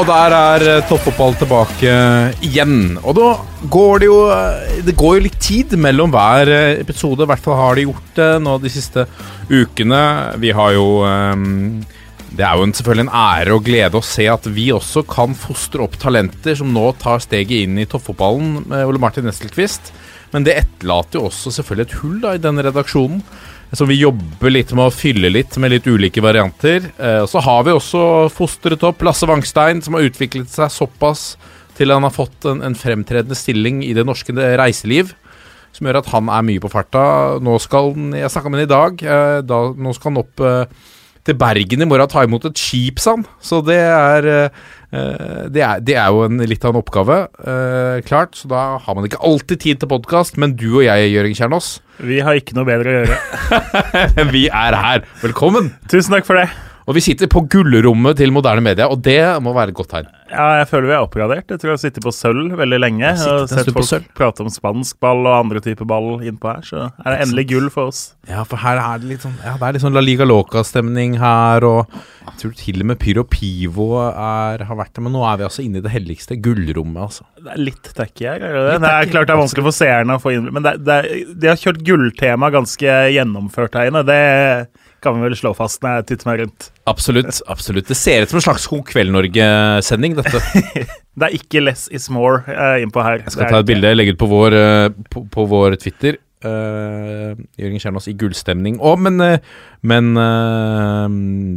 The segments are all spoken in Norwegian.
Og der er eh, toppfotball tilbake igjen. Og da går det jo eh, Det går jo litt tid mellom hver eh, episode. I hvert fall har de gjort det nå de siste ukene. Vi har jo eh, Det er jo selvfølgelig en ære og glede å se at vi også kan fostre opp talenter som nå tar steget inn i toppfotballen Ole Martin Nestelquist. Men det etterlater jo også selvfølgelig et hull da i denne redaksjonen. Så vi jobber litt med å fylle litt med litt ulike varianter. Eh, så har vi også fostret opp Lasse Wangstein, som har utviklet seg såpass til han har fått en, en fremtredende stilling i det norske reiseliv. Som gjør at han er mye på farta. Nå skal han, Jeg snakka med han i dag. Eh, da, nå skal han opp eh, til Bergen i morgen og ta imot et skip, sa han. Så det er, eh, det er Det er jo en, litt av en oppgave, eh, klart. Så da har man ikke alltid tid til podkast. Men du og jeg, Jørgen Kjernås, Vi har ikke noe bedre å gjøre. vi er her. Velkommen! Tusen takk for det. Og vi sitter på gullrommet til moderne media, og det må være et godt tegn. Ja, jeg føler vi er oppgradert. Jeg tror jeg har sittet på sølv veldig lenge. har Og sett folk prate om spansk ball og andre typer ball innpå her, så er det endelig gull for oss. Ja, for her er det litt sånn Ja, det er litt sånn La Liga Loca-stemning her, og jeg tror til og med Pyro Pivo er, har vært der, men nå er vi altså inne i det helligste gullrommet, altså. Det er litt tacky her, er det det? Det er klart det er vanskelig for seerne å få inn Men det, det, de har kjørt gulltema ganske gjennomført her inne. Det kan vi vel slå fast når jeg titter meg rundt. Absolutt. absolutt Det ser ut som en slags God kveld-Norge-sending, dette. Det er ikke less is more uh, innpå her. Jeg skal ta et bilde, legge ut på vår, uh, på, på vår Twitter. Uh, Jørgen Kjernås i gullstemning. òg, men, eh, men eh,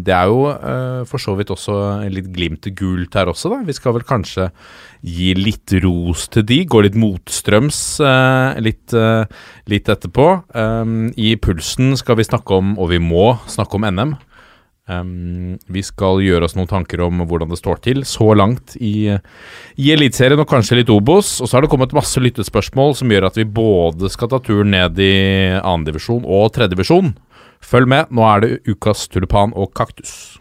det er jo eh, for så vidt også litt glimt til gult her også, da. Vi skal vel kanskje gi litt ros til de. Gå litt motstrøms eh, litt, eh, litt etterpå. I Pulsen skal vi snakke om, og vi må snakke om NM. Um, vi skal gjøre oss noen tanker om hvordan det står til så langt i, i Eliteserien og kanskje litt Obos. Og så har det kommet masse lyttespørsmål som gjør at vi både skal ta turen ned i annendivisjon og tredjedivisjon. Følg med, nå er det ukas tulipan og kaktus.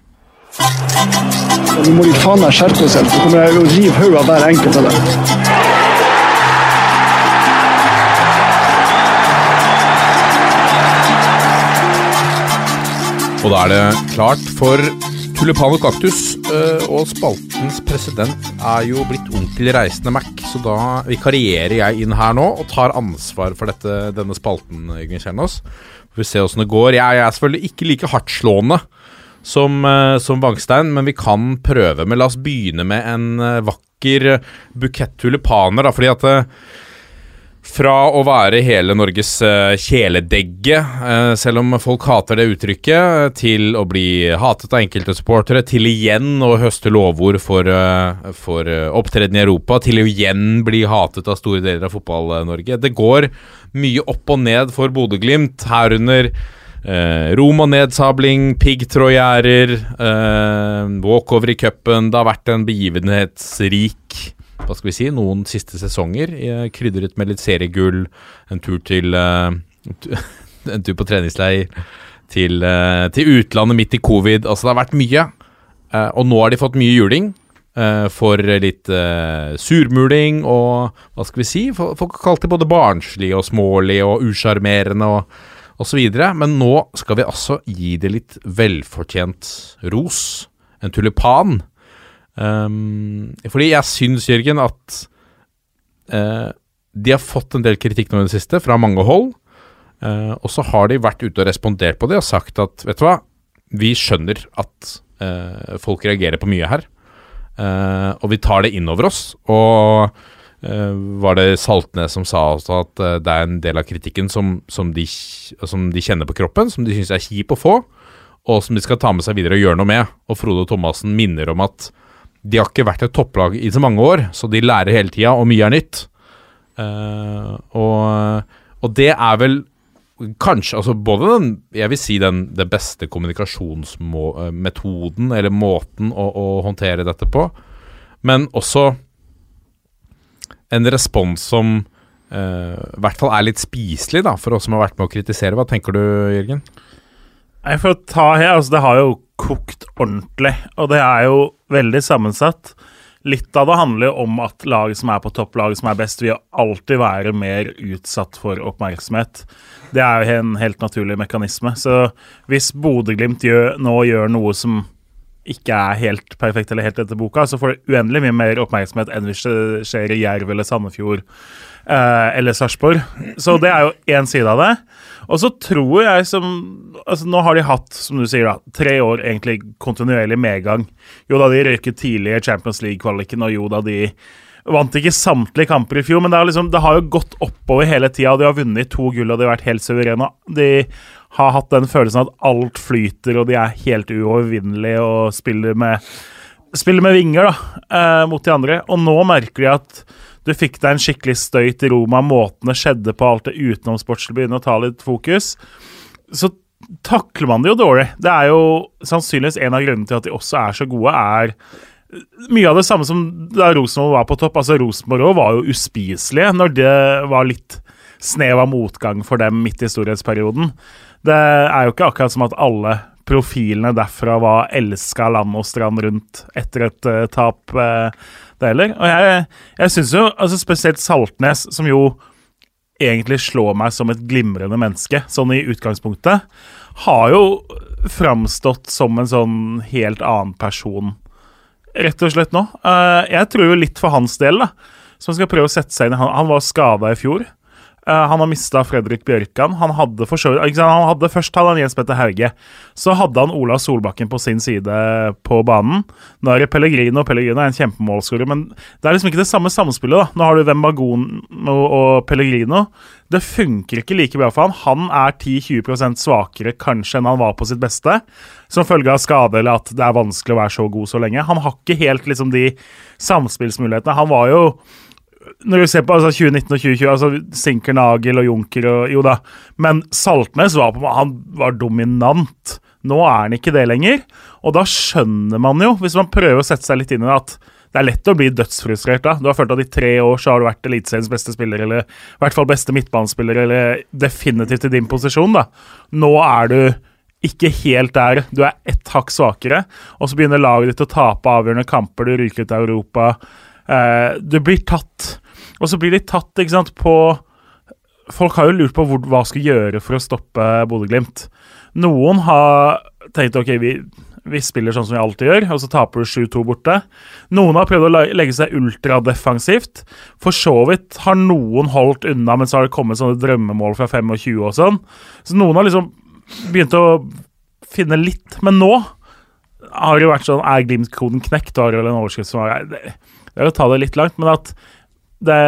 Nå må de faen meg skjerpe seg, så kommer jeg å rive hodet av hver enkelt av dem. Og da er det klart for tulipan og kaktus. øh, Og spaltens president er jo blitt onkel reisende Mac, så da vikarierer jeg inn her nå og tar ansvar for dette, denne spalten, Jørgen Kjernås. Vi får se åssen det går. Jeg er selvfølgelig ikke like hardtslående som, eh, som Bangstein, men vi kan prøve. Men la oss begynne med en eh, vakker bukett tulipaner, da, fordi at eh, fra å være hele Norges eh, kjæledegge, eh, selv om folk hater det uttrykket, til å bli hatet av enkelte supportere, til igjen å høste lovord for, eh, for opptreden i Europa, til å igjen bli hatet av store deler av Fotball-Norge. Det går mye opp og ned for Bodø-Glimt, herunder Eh, Roma-nedsabling, piggtrådgjerder, eh, walkover i cupen. Det har vært en begivenhetsrik hva skal vi si, noen siste sesonger. eh, Krydret med litt seriegull, en tur til eh, En tur på treningsleir til, eh, til utlandet midt i covid. Altså, det har vært mye. Og nå har de fått mye juling. for litt surmuling og hva skal vi si? Folk har kalt det både barnslig og smålig og usjarmerende og osv. Men nå skal vi altså gi det litt velfortjent ros. En tulipan. Um, fordi jeg syns, Jørgen, at uh, de har fått en del kritikk nå i det siste, fra mange hold. Uh, og så har de vært ute og respondert på det og sagt at vet du hva, vi skjønner at uh, folk reagerer på mye her. Og vi tar det inn over oss. Og var det Saltnes som sa også at det er en del av kritikken som, som, de, som de kjenner på kroppen, som de syns er kjip å få, og som de skal ta med seg videre og gjøre noe med. Og Frode Thomassen minner om at de har ikke vært et topplag i så mange år, så de lærer hele tida, og mye er nytt. Uh, og, og det er vel kanskje altså både den Jeg vil si den den beste kommunikasjonsmetoden, eller måten å, å håndtere dette på, men også en respons som uh, i hvert fall er litt spiselig, da, for oss som har vært med å kritisere. Hva tenker du, Jørgen? For å ta her, altså Det har jo kokt ordentlig, og det er jo veldig sammensatt. Litt av det handler jo om at laget som er på topp, laget som er best, vil alltid være mer utsatt for oppmerksomhet. Det er jo en helt naturlig mekanisme. Så hvis Bodø-Glimt nå gjør noe som ikke er helt perfekt eller helt etter boka, så får det uendelig mye mer oppmerksomhet enn hvis det skjer i Jerv eller Sandefjord eller Sarpsborg. Så det er jo én side av det. Og så tror jeg som altså Nå har de hatt, som du sier, da, tre år egentlig kontinuerlig medgang. Jo da de røyket tidlig i Champions League-kvaliken, og jo da de vant ikke samtlige kamper i fjor, men det, liksom, det har jo gått oppover hele tida. De har vunnet to gull, og de har vært helt suverene. De har hatt den følelsen at alt flyter, og de er helt uovervinnelige og spiller med, spiller med vinger da, eh, mot de andre. Og nå merker de at du fikk deg en skikkelig støyt i Roma, måten det skjedde på, alt det utenomsportslige begynner å ta litt fokus. Så takler man det jo dårlig. Det er jo sannsynligvis en av grunnene til at de også er så gode, er mye av det samme som da Rosenborg var på topp. Altså Rosenborg var jo uspiselige når det var litt snev av motgang for dem midt i storhetsperioden. Det er jo ikke akkurat som at alle profilene derfra var elska land og strand rundt etter et uh, tap, uh, det heller. Og jeg, jeg syns jo, altså spesielt Saltnes, som jo egentlig slår meg som et glimrende menneske, sånn i utgangspunktet, har jo framstått som en sånn helt annen person, rett og slett nå. Uh, jeg tror jo litt for hans del, da, som skal prøve å sette seg inn Han, han var skada i fjor. Uh, han har mista Fredrik Bjørkan. Han hadde, for, han hadde Først hadde han Jens Petter Hauge. Så hadde han Ola Solbakken på sin side på banen. Nå er det Pellegrino. Pellegrino er en kjempemålskårer, men det er liksom ikke det samme samspillet. da. Nå har du Wembagon og, og Pellegrino. Det funker ikke like bra for han. Han er 10-20% svakere kanskje enn han var på sitt beste, som følge av skade eller at det er vanskelig å være så god så lenge. Han har ikke helt liksom de samspillsmulighetene. Han var jo når du ser på altså, 2019 og 2020, altså Sinker, Nagel og Junker og Jo da, men Saltnes var, på, han var dominant. Nå er han ikke det lenger. Og da skjønner man jo, hvis man prøver å sette seg litt inn i det, at det er lett å bli dødsfrustrert da. Du har følt at i tre år så har du vært Eliteseriens beste spiller, eller i hvert fall beste midtbanespiller, eller definitivt i din posisjon, da. Nå er du ikke helt der. Du er ett hakk svakere, og så begynner laget ditt å tape avgjørende kamper, du ryker ut av Europa. Eh, du blir tatt. Og så blir de tatt ikke sant, på Folk har jo lurt på hvor, hva skal gjøre for å stoppe Bodø-Glimt. Noen har tenkt ok, vi, vi, spiller sånn som vi alltid gjør, og så taper du 7-2 borte. Noen har prøvd å legge seg ultradefensivt. For så vidt har noen holdt unna, men så har det kommet sånne drømmemål fra 25 og sånn. Så noen har liksom begynt å finne litt. Men nå har det jo vært sånn Er Glimt-koden knekt? Da har en overskrift som var det er å ta det litt langt, men at det,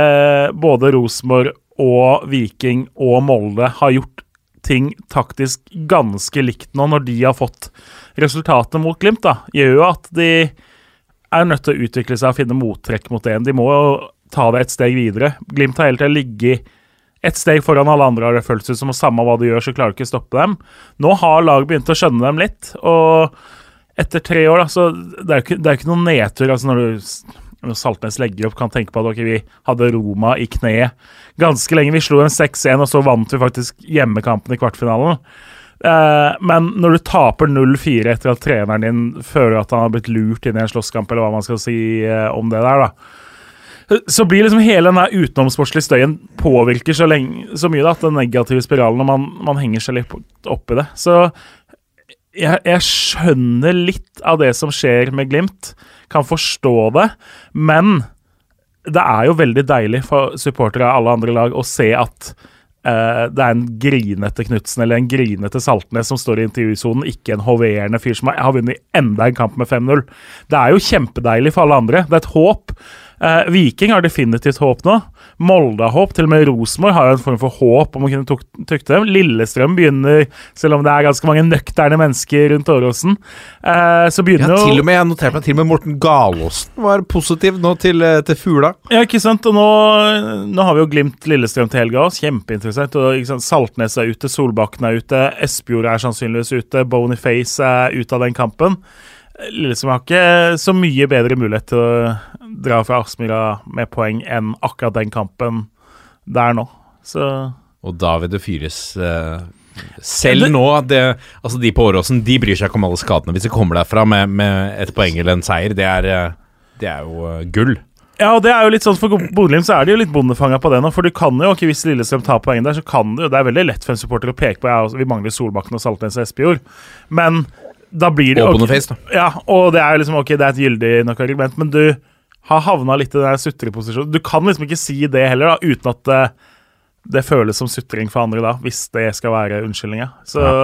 både Rosenborg og Viking og Molde har gjort ting taktisk ganske likt nå, når de har fått resultatet mot Glimt, da, gjør jo at de er nødt til å utvikle seg og finne mottrekk mot det. De må jo ta det et steg videre. Glimt har hele tida ligget et steg foran alle andre, har det føltes ut som, og samme hva de gjør, så klarer du ikke å stoppe dem. Nå har laget begynt å skjønne dem litt, og etter tre år, da, så det er jo ikke, ikke noen nedtur. altså når du Saltnes legger opp, kan tenke på at okay, vi hadde Roma i kneet ganske lenge. Vi slo en 6-1, og så vant vi faktisk hjemmekampen i kvartfinalen. Eh, men når du taper 0-4 etter at treneren din føler at han har blitt lurt inn i en slåsskamp, eller hva man skal si eh, om det der, da så blir liksom hele den utenomsportslige støyen påvirker så, lenge, så mye da, at den negative spiralen, og man, man henger seg litt opp i det. Så jeg, jeg, skjønner litt av det som skjer med Glimt kan forstå det, men det er jo veldig deilig for supportere av alle andre lag å se at uh, det er en grinete Knutsen eller en grinete Saltnes som står i intervjusonen, ikke en hoverende fyr som har, vunnet enda en kamp med 5-0. Det er jo kjempedeilig for alle andre. Det er et håp. Uh, Viking har definitivt håp nå. Molde har håp. Til og med Rosenborg har en form for håp om å kunne tuk- tukte dem. Lillestrøm begynner, selv om det er ganske mange nøkterne mennesker rundt Åråsen, eh, så Ja, til og med, jeg noterte meg til og med Morten Galåsen var positiv nå til, eh, til Fula. Ja, ikke sant? Og nå, nå har vi jo Glimt Lillestrøm til helga også. Kjempeinteressant. Og? Saltnes er ute, Solbakken er ute, Espejord er sannsynligvis ute, Boniface er ute av den kampen. Lillestrøm har ikke så mye bedre mulighet til å dra fra Aspmyra med poeng enn akkurat den kampen der nå. Så Og David det fyres eh, selv nå det, Altså De på Åråsen de bryr seg ikke om alle skadene. Hvis de kommer derfra med, med et poeng eller en seier, det er, eh, det er jo eh, gull. Ja, og det er jo litt sånn For Bodø-Glimt så er de jo litt bondefanga på det nå. For du kan jo ikke, hvis Lillestrøm tar poeng der, så kan du jo Det er veldig lett for en supporter å peke på ja, altså, Vi mangler Solbakken og Saltnes og Espejord, men da blir det Open okay, face, da. Ja, og det er liksom ok, det er et gyldig nok argument, men du har havna litt i den sutreposisjonen. Du kan liksom ikke si det heller, da, uten at det, det føles som sutring for andre, da, hvis det skal være unnskyldninga. Ja.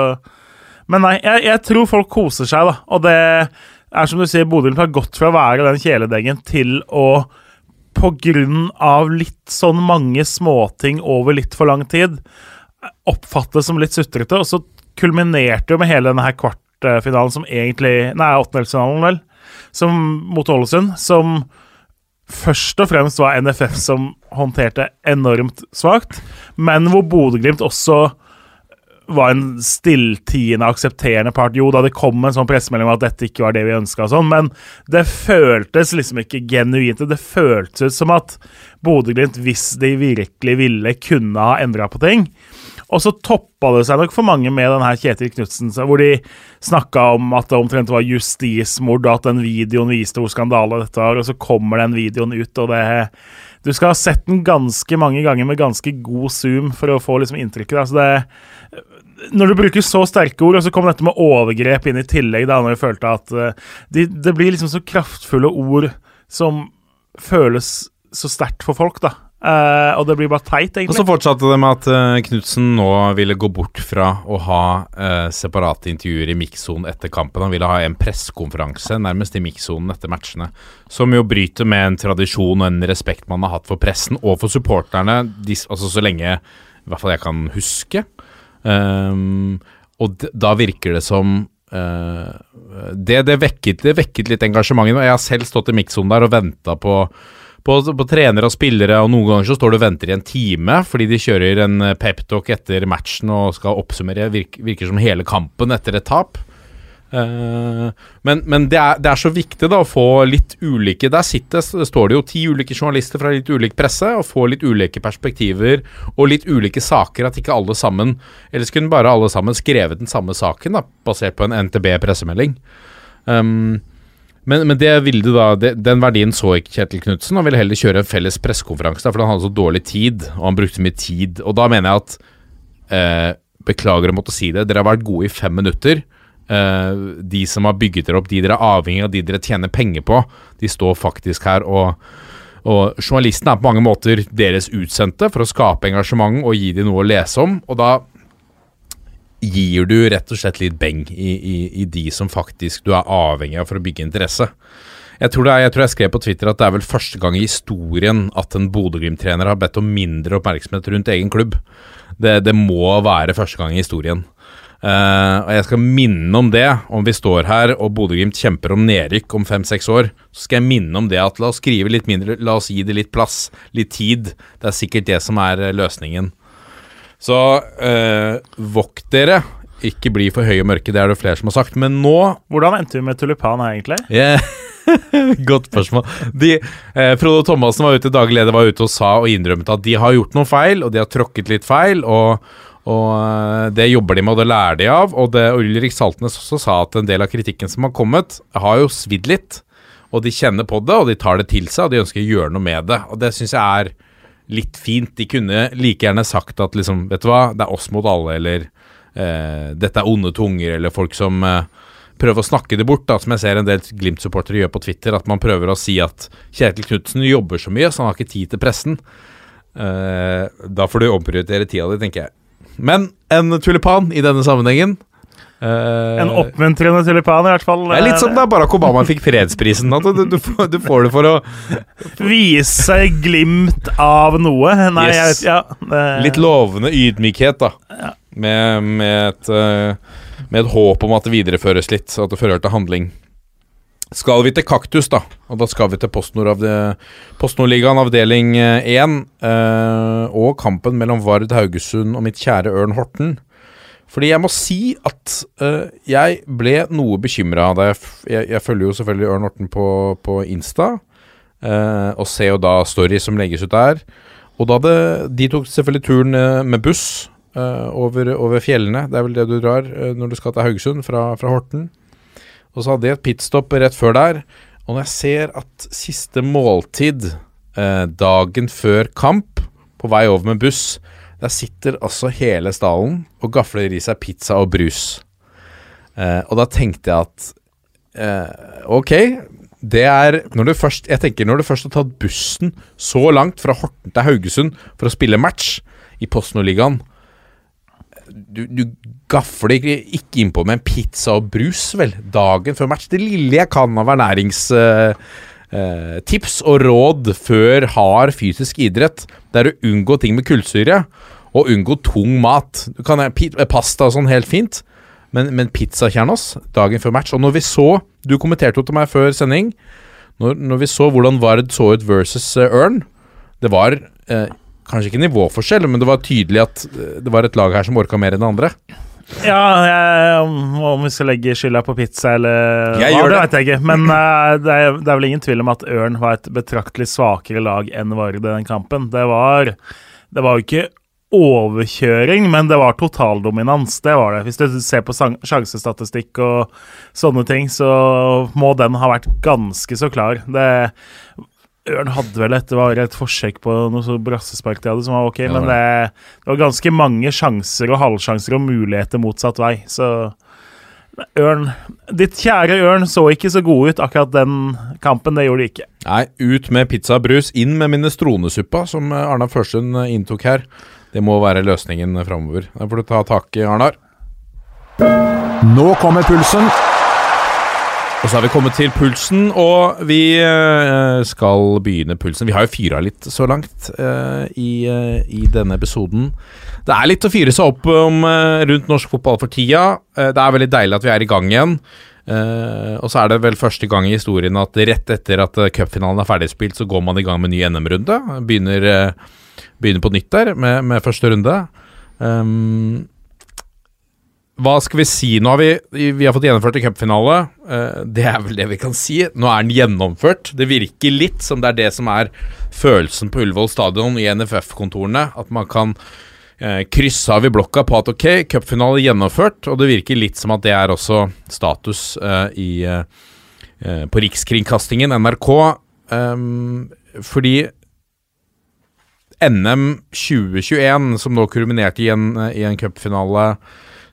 Men nei, jeg, jeg tror folk koser seg, da. Og det er som du sier, Bodø har gått fra å være den kjæledeggen til å på grunn av litt sånn mange småting over litt for lang tid oppfattes som litt sutrete, og så kulminerte jo med hele denne her kvartfinalen som egentlig Nei, åttendelsfinalen, vel, som mot Ålesund, som først og fremst var NFF som håndterte enormt svakt, men hvor Bodø-Glimt også var en stilltiende aksepterende part. Jo da, det kom en sånn pressemelding om at dette ikke var det vi ønska, sånn, men det føltes liksom ikke genuint. Det føltes ut som at Bodø-Glimt, hvis de virkelig ville, kunne ha endra på ting. Og så toppa det seg nok for mange med den her Kjetil Knutsen, hvor de snakka om at det omtrent var justismord, og at den videoen viste hvor skandale dette var, og så kommer den videoen ut, og det Du skal ha sett den ganske mange ganger med ganske god zoom for å få liksom inntrykket. Altså det når du bruker så sterke ord, og så kom dette med overgrep inn i tillegg, da når jeg følte at eh, de, det blir liksom så kraftfulle ord som føles så sterkt for folk, da. Eh, og det blir bare teit, egentlig. Og så fortsatte det med at uh, Knutsen nå ville gå bort fra å ha uh, separate intervjuer i mikssonen etter kampen. Han ville ha en pressekonferanse nærmest i mikssonen etter matchene. Som jo bryter med en tradisjon og en respekt man har hatt for pressen og for supporterne, dis, altså så lenge i hvert fall jeg kan huske. Um, og da virker det som det, det, vekket, det vekket litt engasjement. Jeg har selv stått i mikssonen der og venta på, på, på trenere og spillere, og noen ganger så står du og venter i en time fordi de kjører en peptalk etter matchen og skal oppsummere, virker, virker som hele kampen etter et tap. Eh, men men det, er, det er så viktig da å få litt ulike Der sitter, står det jo ti ulike journalister fra litt ulik presse og får litt ulike perspektiver og litt ulike saker. At ikke alle sammen Ellers kunne bare alle sammen skrevet den samme saken, da basert på en NTB-pressemelding. Um, men, men det ville du da det, Den verdien så ikke Kjetil Knutsen. Han ville heller kjøre en felles pressekonferanse, for han hadde så dårlig tid, og han brukte mye tid. Og da mener jeg at eh, Beklager å måtte si det, dere har vært gode i fem minutter. Eh, de som har bygget dere opp, de dere er avhengig av, de dere tjener penger på, de står faktisk her og og journalisten er på mange måter deres utsendte for å skape engasjement og gi dem noe å lese om. Og da gir du rett og slett litt beng i, i, i de som faktisk du er avhengig av for å bygge interesse. Jeg tror, er, jeg tror jeg skrev på Twitter at det er vel første gang i historien at en Bodø-Glimt-trener har bedt om mindre oppmerksomhet rundt egen klubb. Det, det må være første gang i historien. Uh, og jeg skal minne om det, om vi står her og Bodø-Glimt kjemper om nedrykk om fem-seks år. Så skal jeg minne om det at la oss skrive litt mindre, la oss gi det litt plass, litt tid. Det er sikkert det som er eh, løsningen. Så eh, vokt dere. Ikke bli for høy og mørke, det er det flere som har sagt. Men nå Hvordan endte vi med tulipan her, egentlig? Yeah. Godt spørsmål. De, eh, Frode Thomassen var ute, daglig leder var ute og sa og innrømmet at de har gjort noen feil, og de har tråkket litt feil. og og eh, Det jobber de med, og det lærer de av. Og det Ulrik Saltnes også sa at en del av kritikken som har kommet, har jo svidd litt. Og de kjenner på det, og de tar det til seg, og de ønsker å gjøre noe med det. Og det syns jeg er litt fint. De kunne like gjerne sagt at liksom, vet du hva, det er oss mot alle, eller eh, dette er onde tunger, eller folk som eh, prøver å snakke det bort, da, som jeg ser en del Glimt-supportere gjør på Twitter. At man prøver å si at Kjetil Knutsen jobber så mye, så han har ikke tid til pressen. Eh, da får du omprioritere tida di, tenker jeg. Men en tulipan i denne sammenhengen En oppmuntrende tulipan, i hvert fall. det er litt som da Barack Obama fikk fredsprisen. Du, du, får, du får det for å Vise glimt av noe. Nei, Yes. jeg vet ja, det- Litt lovende ydmykhet, da. Med, med, et, eh, med et håp om at det videreføres litt, at det fører til handling. Skal vi til Kaktus, da, og da skal vi til PostNord avde- avdeling 1, eh, og kampen mellom Vard Haugesund og mitt kjære Ørn Horten. Fordi jeg må si at uh, jeg ble noe bekymra da jeg, jeg Jeg følger jo selvfølgelig Ørn Horten på, på Insta, uh, og ser jo da stories som legges ut der. Og da det, de tok selvfølgelig turen eh, med buss uh, over, over fjellene. Det er vel det du drar når du skal til Haugesund fra, fra Horten. Og så hadde jeg et pitstop rett før der. Og når jeg ser at siste måltid dagen før kamp, på vei over med buss, der sitter altså hele stallen og gafler i seg pizza og brus. Eh, og da tenkte jeg at eh, ok, det er når du først Jeg tenker når du først har tatt bussen så langt fra Horten til Haugesund for å spille match i PostNordligaen du, du gafler ikke, ikke innpå med en pizza og brus, vel, dagen før match. Det lille jeg kan av ernæringstips og råd før hard fysisk idrett, det er å unngå ting med kullsyre, og unngå tung mat. Du kan ha Pasta og sånn helt fint, men, men pizzakjernos dagen før match. Og når vi så Du kommenterte jo til meg før sending. Når, når vi så hvordan Vard så ut versus uh, Ørn Det var eh, kanskje ikke nivåforskjell, men det var tydelig at eh, det var et lag her som orka mer enn det andre. Ja, jeg, om- om vi skal legge skylda på pizza eller Jeg hva, det det. vet jeg ikke. Men uh, det, er, det er vel ingen tvil om at Ørn var et betraktelig svakere lag enn Vard i den kampen. Det var, det var jo ikke overkjøring, men det var totaldominans. Det var det. Hvis du ser på sjansestatistikk og sånne ting, så må den ha vært ganske så klar. Det Ørn hadde vel et, det var et forsøk på noe så brassespark de hadde som var ok, Ja, men det det, var ganske mange sjanser og halvsjanser og muligheter motsatt vei, så Ørn Ditt kjære Ørn så ikke så god ut akkurat den kampen, det gjorde de ikke. Nei, ut med pizza og brus, inn med minestronesuppa, som Arna Førsund eh, inntok her. Det må være løsningen framover. Da får du ta tak i, Arnar. Nå kommer pulsen. Og så har vi kommet til pulsen, og vi eh, skal begynne pulsen. Vi har jo fyra litt så langt uh, i, uh, i denne episoden. Det er litt å fyre seg opp om uh, rundt norsk fotball for tida. Det er veldig deilig at vi er i gang igjen. Og så er det vel første gang i historien at rett etter at cupfinalen er ferdigspilt, så går man i gang med ny NM-runde. Begynner, begynner på nytt der med, med første runde. Um, hva skal vi si? Nå har vi, vi har fått gjennomført en cupfinale. Eh, det er vel det vi kan si. Nå er den gjennomført. Det virker litt som det er det som er følelsen på Ullevål stadion i NFF-kontorene. At man kan eh, krysse av i blokka på at ok, cupfinale gjennomført. Og det virker litt som at det er også status eh, i, på Rikskringkastingen, NRK. Ehm, fordi NM 2021, som nå kulminerte i en, i en cupfinale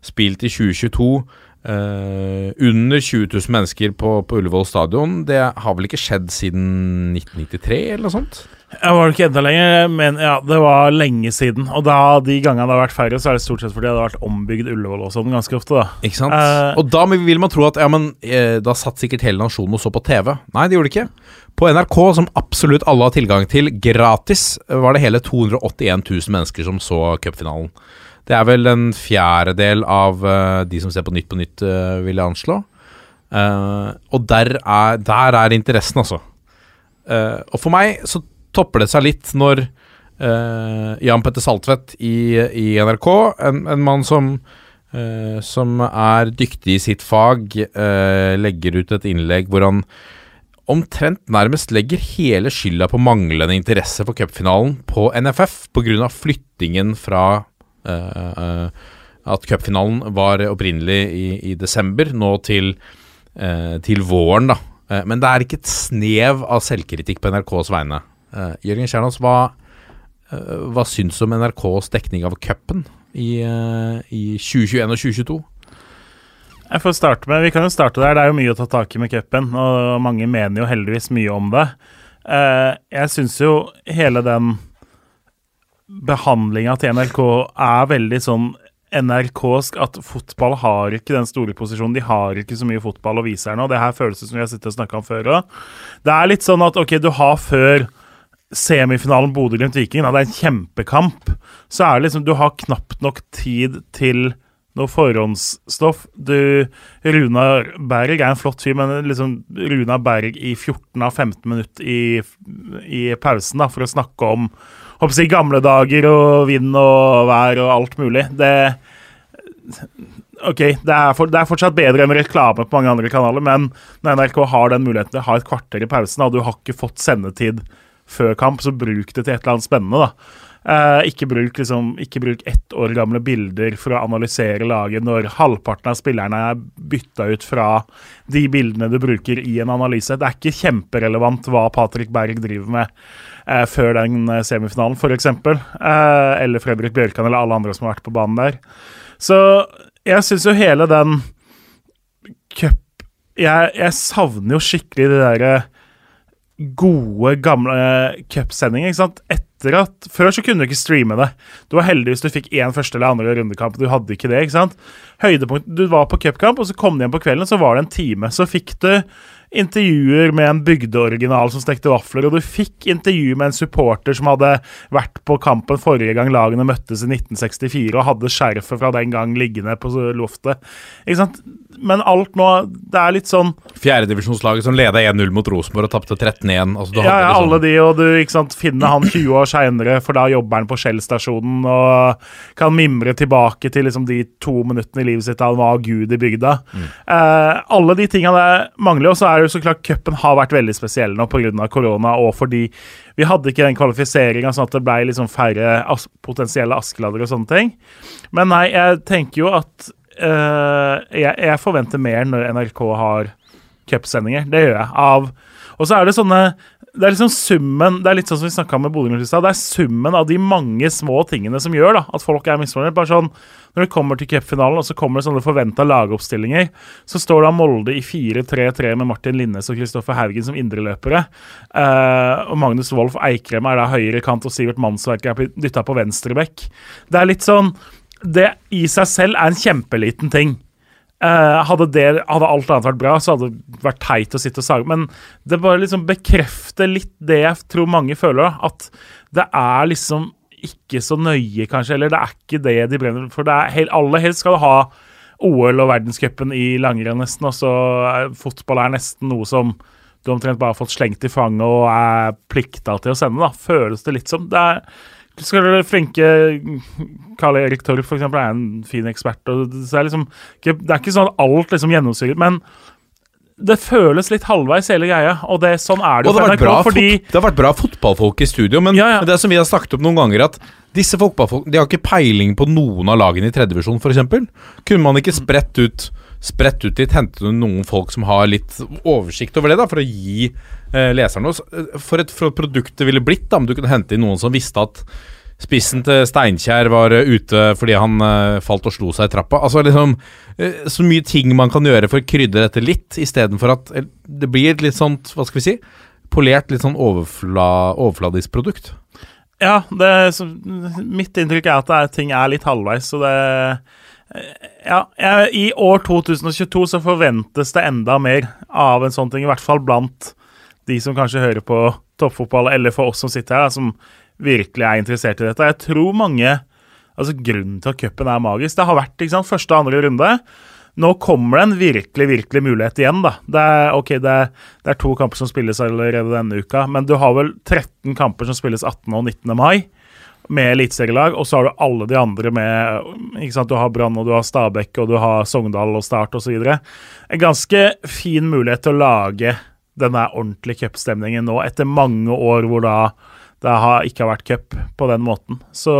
spilt i 2022 eh, under 20 000 mennesker på, på Ullevål stadion. Det har vel ikke skjedd siden 1993, eller noe sånt? Jeg var det ikke enda lenger, men ja, det var lenge siden. Og da de gangene det har vært færre, så er det stort sett fordi det har vært ombygd Ullevål og sånn ganske ofte, da. Ikke sant? Uh, og da vil man tro at ja, men eh, da satt sikkert hele nasjonen og så på TV. Nei, det gjorde det ikke. På NRK, som absolutt alle har tilgang til gratis, var det hele 281 000 mennesker som så cupfinalen. Det er vel en fjerdedel av uh, de som ser på Nytt på Nytt, uh, vil jeg anslå. Uh, og der er, der er interessen, altså. Og for meg så topper det seg litt når Jan Petter Saltvedt i, i NRK, en, en mann som som er dyktig i sitt fag, legger ut et innlegg hvor han omtrent nærmest legger hele skylda på manglende interesse for cupfinalen på NFF pga. flyttingen fra at cupfinalen var opprinnelig i, i desember, nå til, eh, til våren, da. Eh, men det er ikke et snev av selvkritikk på NRKs vegne. Eh, Jørgen Kjernås, hva, eh, hva syns du om NRKs dekning av cupen i, eh, i 2021 og 2022? Jeg får starte med, Vi kan jo starte der. Det er jo mye å ta tak i med cupen, og mange mener jo heldigvis mye om det. Eh, jeg syns jo hele den behandlinga til NRK er veldig sånn NRK-sk at fotball har ikke den store posisjonen. De har ikke så mye fotball å vise her nå. Det her føles som vi har sittet og snakka om før òg. Det er litt sånn at ok, du har før semifinalen Bodø-Glimt-Viking, det er en kjempekamp, så er det liksom Du har knapt nok tid til noe forhåndsstoff. Du, Runar Berg er en flott fyr, men liksom Runar Berg i 14 av 15 minutter i, i pausen da, for å snakke om håper jeg, gamle dager og vind og vær og alt mulig. Det OK, det er, for, det er, fortsatt bedre enn reklame på mange andre kanaler, men når NRK har den muligheten til å ha et kvarter i pausen, og du har ikke fått sendetid før kamp, så bruk det til et eller annet spennende, da. Eh, ikke, bruk, liksom, ikke bruk ett år gamle bilder for å analysere laget når halvparten av spillerne er bytta ut fra de bildene du bruker i en analyse. Det er ikke kjemperelevant hva Patrick Berg driver med eh, før den eh, semifinalen, f.eks. Eh, eller Fredrik Bjørkan eller alle andre som har vært på banen der. Så jeg syns jo hele den cup jeg, jeg savner jo skikkelig de derre gode, gamle cupsendinger. ikke sant? Etter at, Før så kunne du ikke streame det. Du var heldig hvis du fikk én første eller andre rundekamp. Du hadde ikke det. ikke sant? Høydepunkt, Du var på cupkamp, og så kom du hjem på kvelden, så var det en time. Så fikk du intervjuer med en bygdeoriginal som stekte vafler, og du fikk intervju med en supporter som hadde vært på kampen forrige gang lagene møttes i 1964 og hadde skjerfet fra den gang liggende på loftet. Ikke sant? Men alt nå Det er litt sånn Fjerdedivisjonslaget som leda 1-0 mot Rosenborg og tapte 13-1. Altså, ja, ja, liksom... alle de, og du ikke sant, finner han 20 år seinere, for da jobber han på Shell-stasjonen og kan mimre tilbake til liksom de to minuttene i livet sitt da han var gud i bygda. Mm. Eh, alle de tinga der mangler, og så er det jo så klart cupen har vært veldig spesiell nå pga. korona, og fordi vi hadde ikke den kvalifiseringa, sånn at det ble liksom færre as potensielle Askeladder og sånne ting. Men nei, jeg tenker jo at uh, jeg, jeg, forventer mer når NRK har cupsendinger. Det gjør jeg. Av Og så er det sånne det er liksom summen Det er litt sånn som vi snakka med Bodø Glimt Det er summen av de mange små tingene som gjør da at folk er misfornøyd. Bare sånn Når det kommer til cupfinalen, og så kommer det sånne forventa lagoppstillinger, så står da Molde i 4-3-3 med Martin Linnes og Kristoffer Haugen som indreløpere. Uh, og Magnus Wolff Eikrem er da høyre kant, og Sivert Mannsverk er dytta på venstre bekk. Det er litt sånn det i seg selv er en kjempeliten ting. Uh, hadde, det, hadde, alt annet vært bra, så hadde det vært teit å sitte og sage. Men det bare liksom bekrefter litt det jeg tror mange føler, at det er liksom ikke så nøye, kanskje. Eller det er ikke det de brenner for. Det er helt, aller helst skal du ha OL og verdenscupen i langrenn, nesten. Og så fotball er nesten noe som du omtrent bare har fått slengt i fanget og er plikta til å sende. da, Føles det litt som. Det er skal du flinke Karl Erik Torp eksempel, er en fin ekspert. og Det er, liksom, det er ikke sånn at alt liksom gjennomsyrer, men det føles litt halvveis, hele greia. Og det, sånn er det jo for NRK. Fordi det har vært bra fotballfolk i studio, men ja, ja. det som vi har snakket om noen ganger, at disse fotballfolkene har ikke peiling på noen av lagene i tredjevisjon, f.eks. Kunne man ikke spredt ut spredt ut dit, hente noen folk som har litt oversikt over det, da, for å gi eh, leserne oss eh, for for et produkt det ville blitt, da, om du kunne hente inn noen som visste at spissen til Steinkjer var uh, ute fordi han uh, falt og slo seg i trappa. Altså liksom uh, Så mye ting man kan gjøre for å krydre dette litt, istedenfor at det blir et litt sånt, hva skal vi si, polert, litt sånn overfla, overfladisk produkt. Ja, det, så, mitt inntrykk er at er, ting er litt halvveis, så det ja, I år 2022 så forventes det enda mer av en sånn ting, i hvert fall blant de som kanskje hører på toppfotball, eller for oss som sitter her, som virkelig er interessert i dette. Jeg tror mange Altså Grunnen til at cupen er magisk Det har vært ikke sant, første og andre runde. Nå kommer det en virkelig virkelig mulighet igjen. da. Det er, ok, det er, det er to kamper som spilles allerede denne uka, men du har vel 13 kamper som spilles 18. og 19. mai med eliteserielag, og så har du alle de andre med ikke sant, Du har Brann, og du har Stabæk, og du har Sogndal og Start osv. En ganske fin mulighet til å lage denne ordentlige cupstemningen nå, etter mange år hvor da det har, ikke vært cup på den måten. Så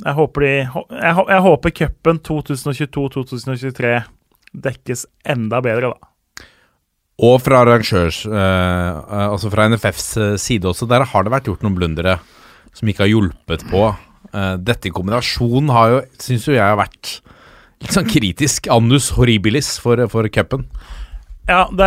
jeg håper de Jeg, jeg håper cupen 2022-2023 dekkes enda bedre, da. Og fra arrangørs, eh, altså fra NFFs side også, der har det vært gjort noen blundere som ikke har hjulpet på. Eh, dette i kombinasjon har jo, syns jo jeg har vært litt sånn kritisk. Annus horribilis for, for cupen. Ja, det,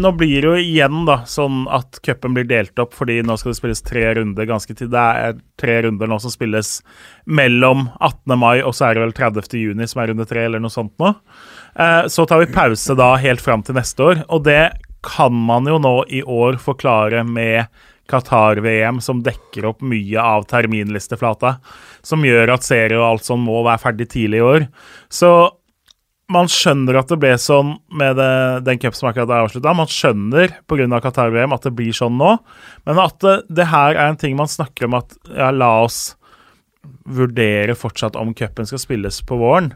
nå blir det jo igjen da sånn at cupen blir delt opp, fordi nå skal det spilles tre runder ganske tid. Det er tre runder nå som spilles mellom 18. mai og så er det vel 30. juni som er runde tre, eller noe sånt nå. Eh, så tar vi pause da helt fram til neste år, og det kan man jo nå i år forklare med Qatar-VM, som dekker opp mye av terminlisteflata, som gjør at serie og alt sånn må være ferdig tidlig i år. Så man skjønner at det ble sånn med det, den cup som akkurat er avslutta. Man skjønner pga. Qatar-VM at det blir sånn nå, men at det, det, her er en ting man snakker om at ja, la oss vurdere fortsatt om cupen skal spilles på våren.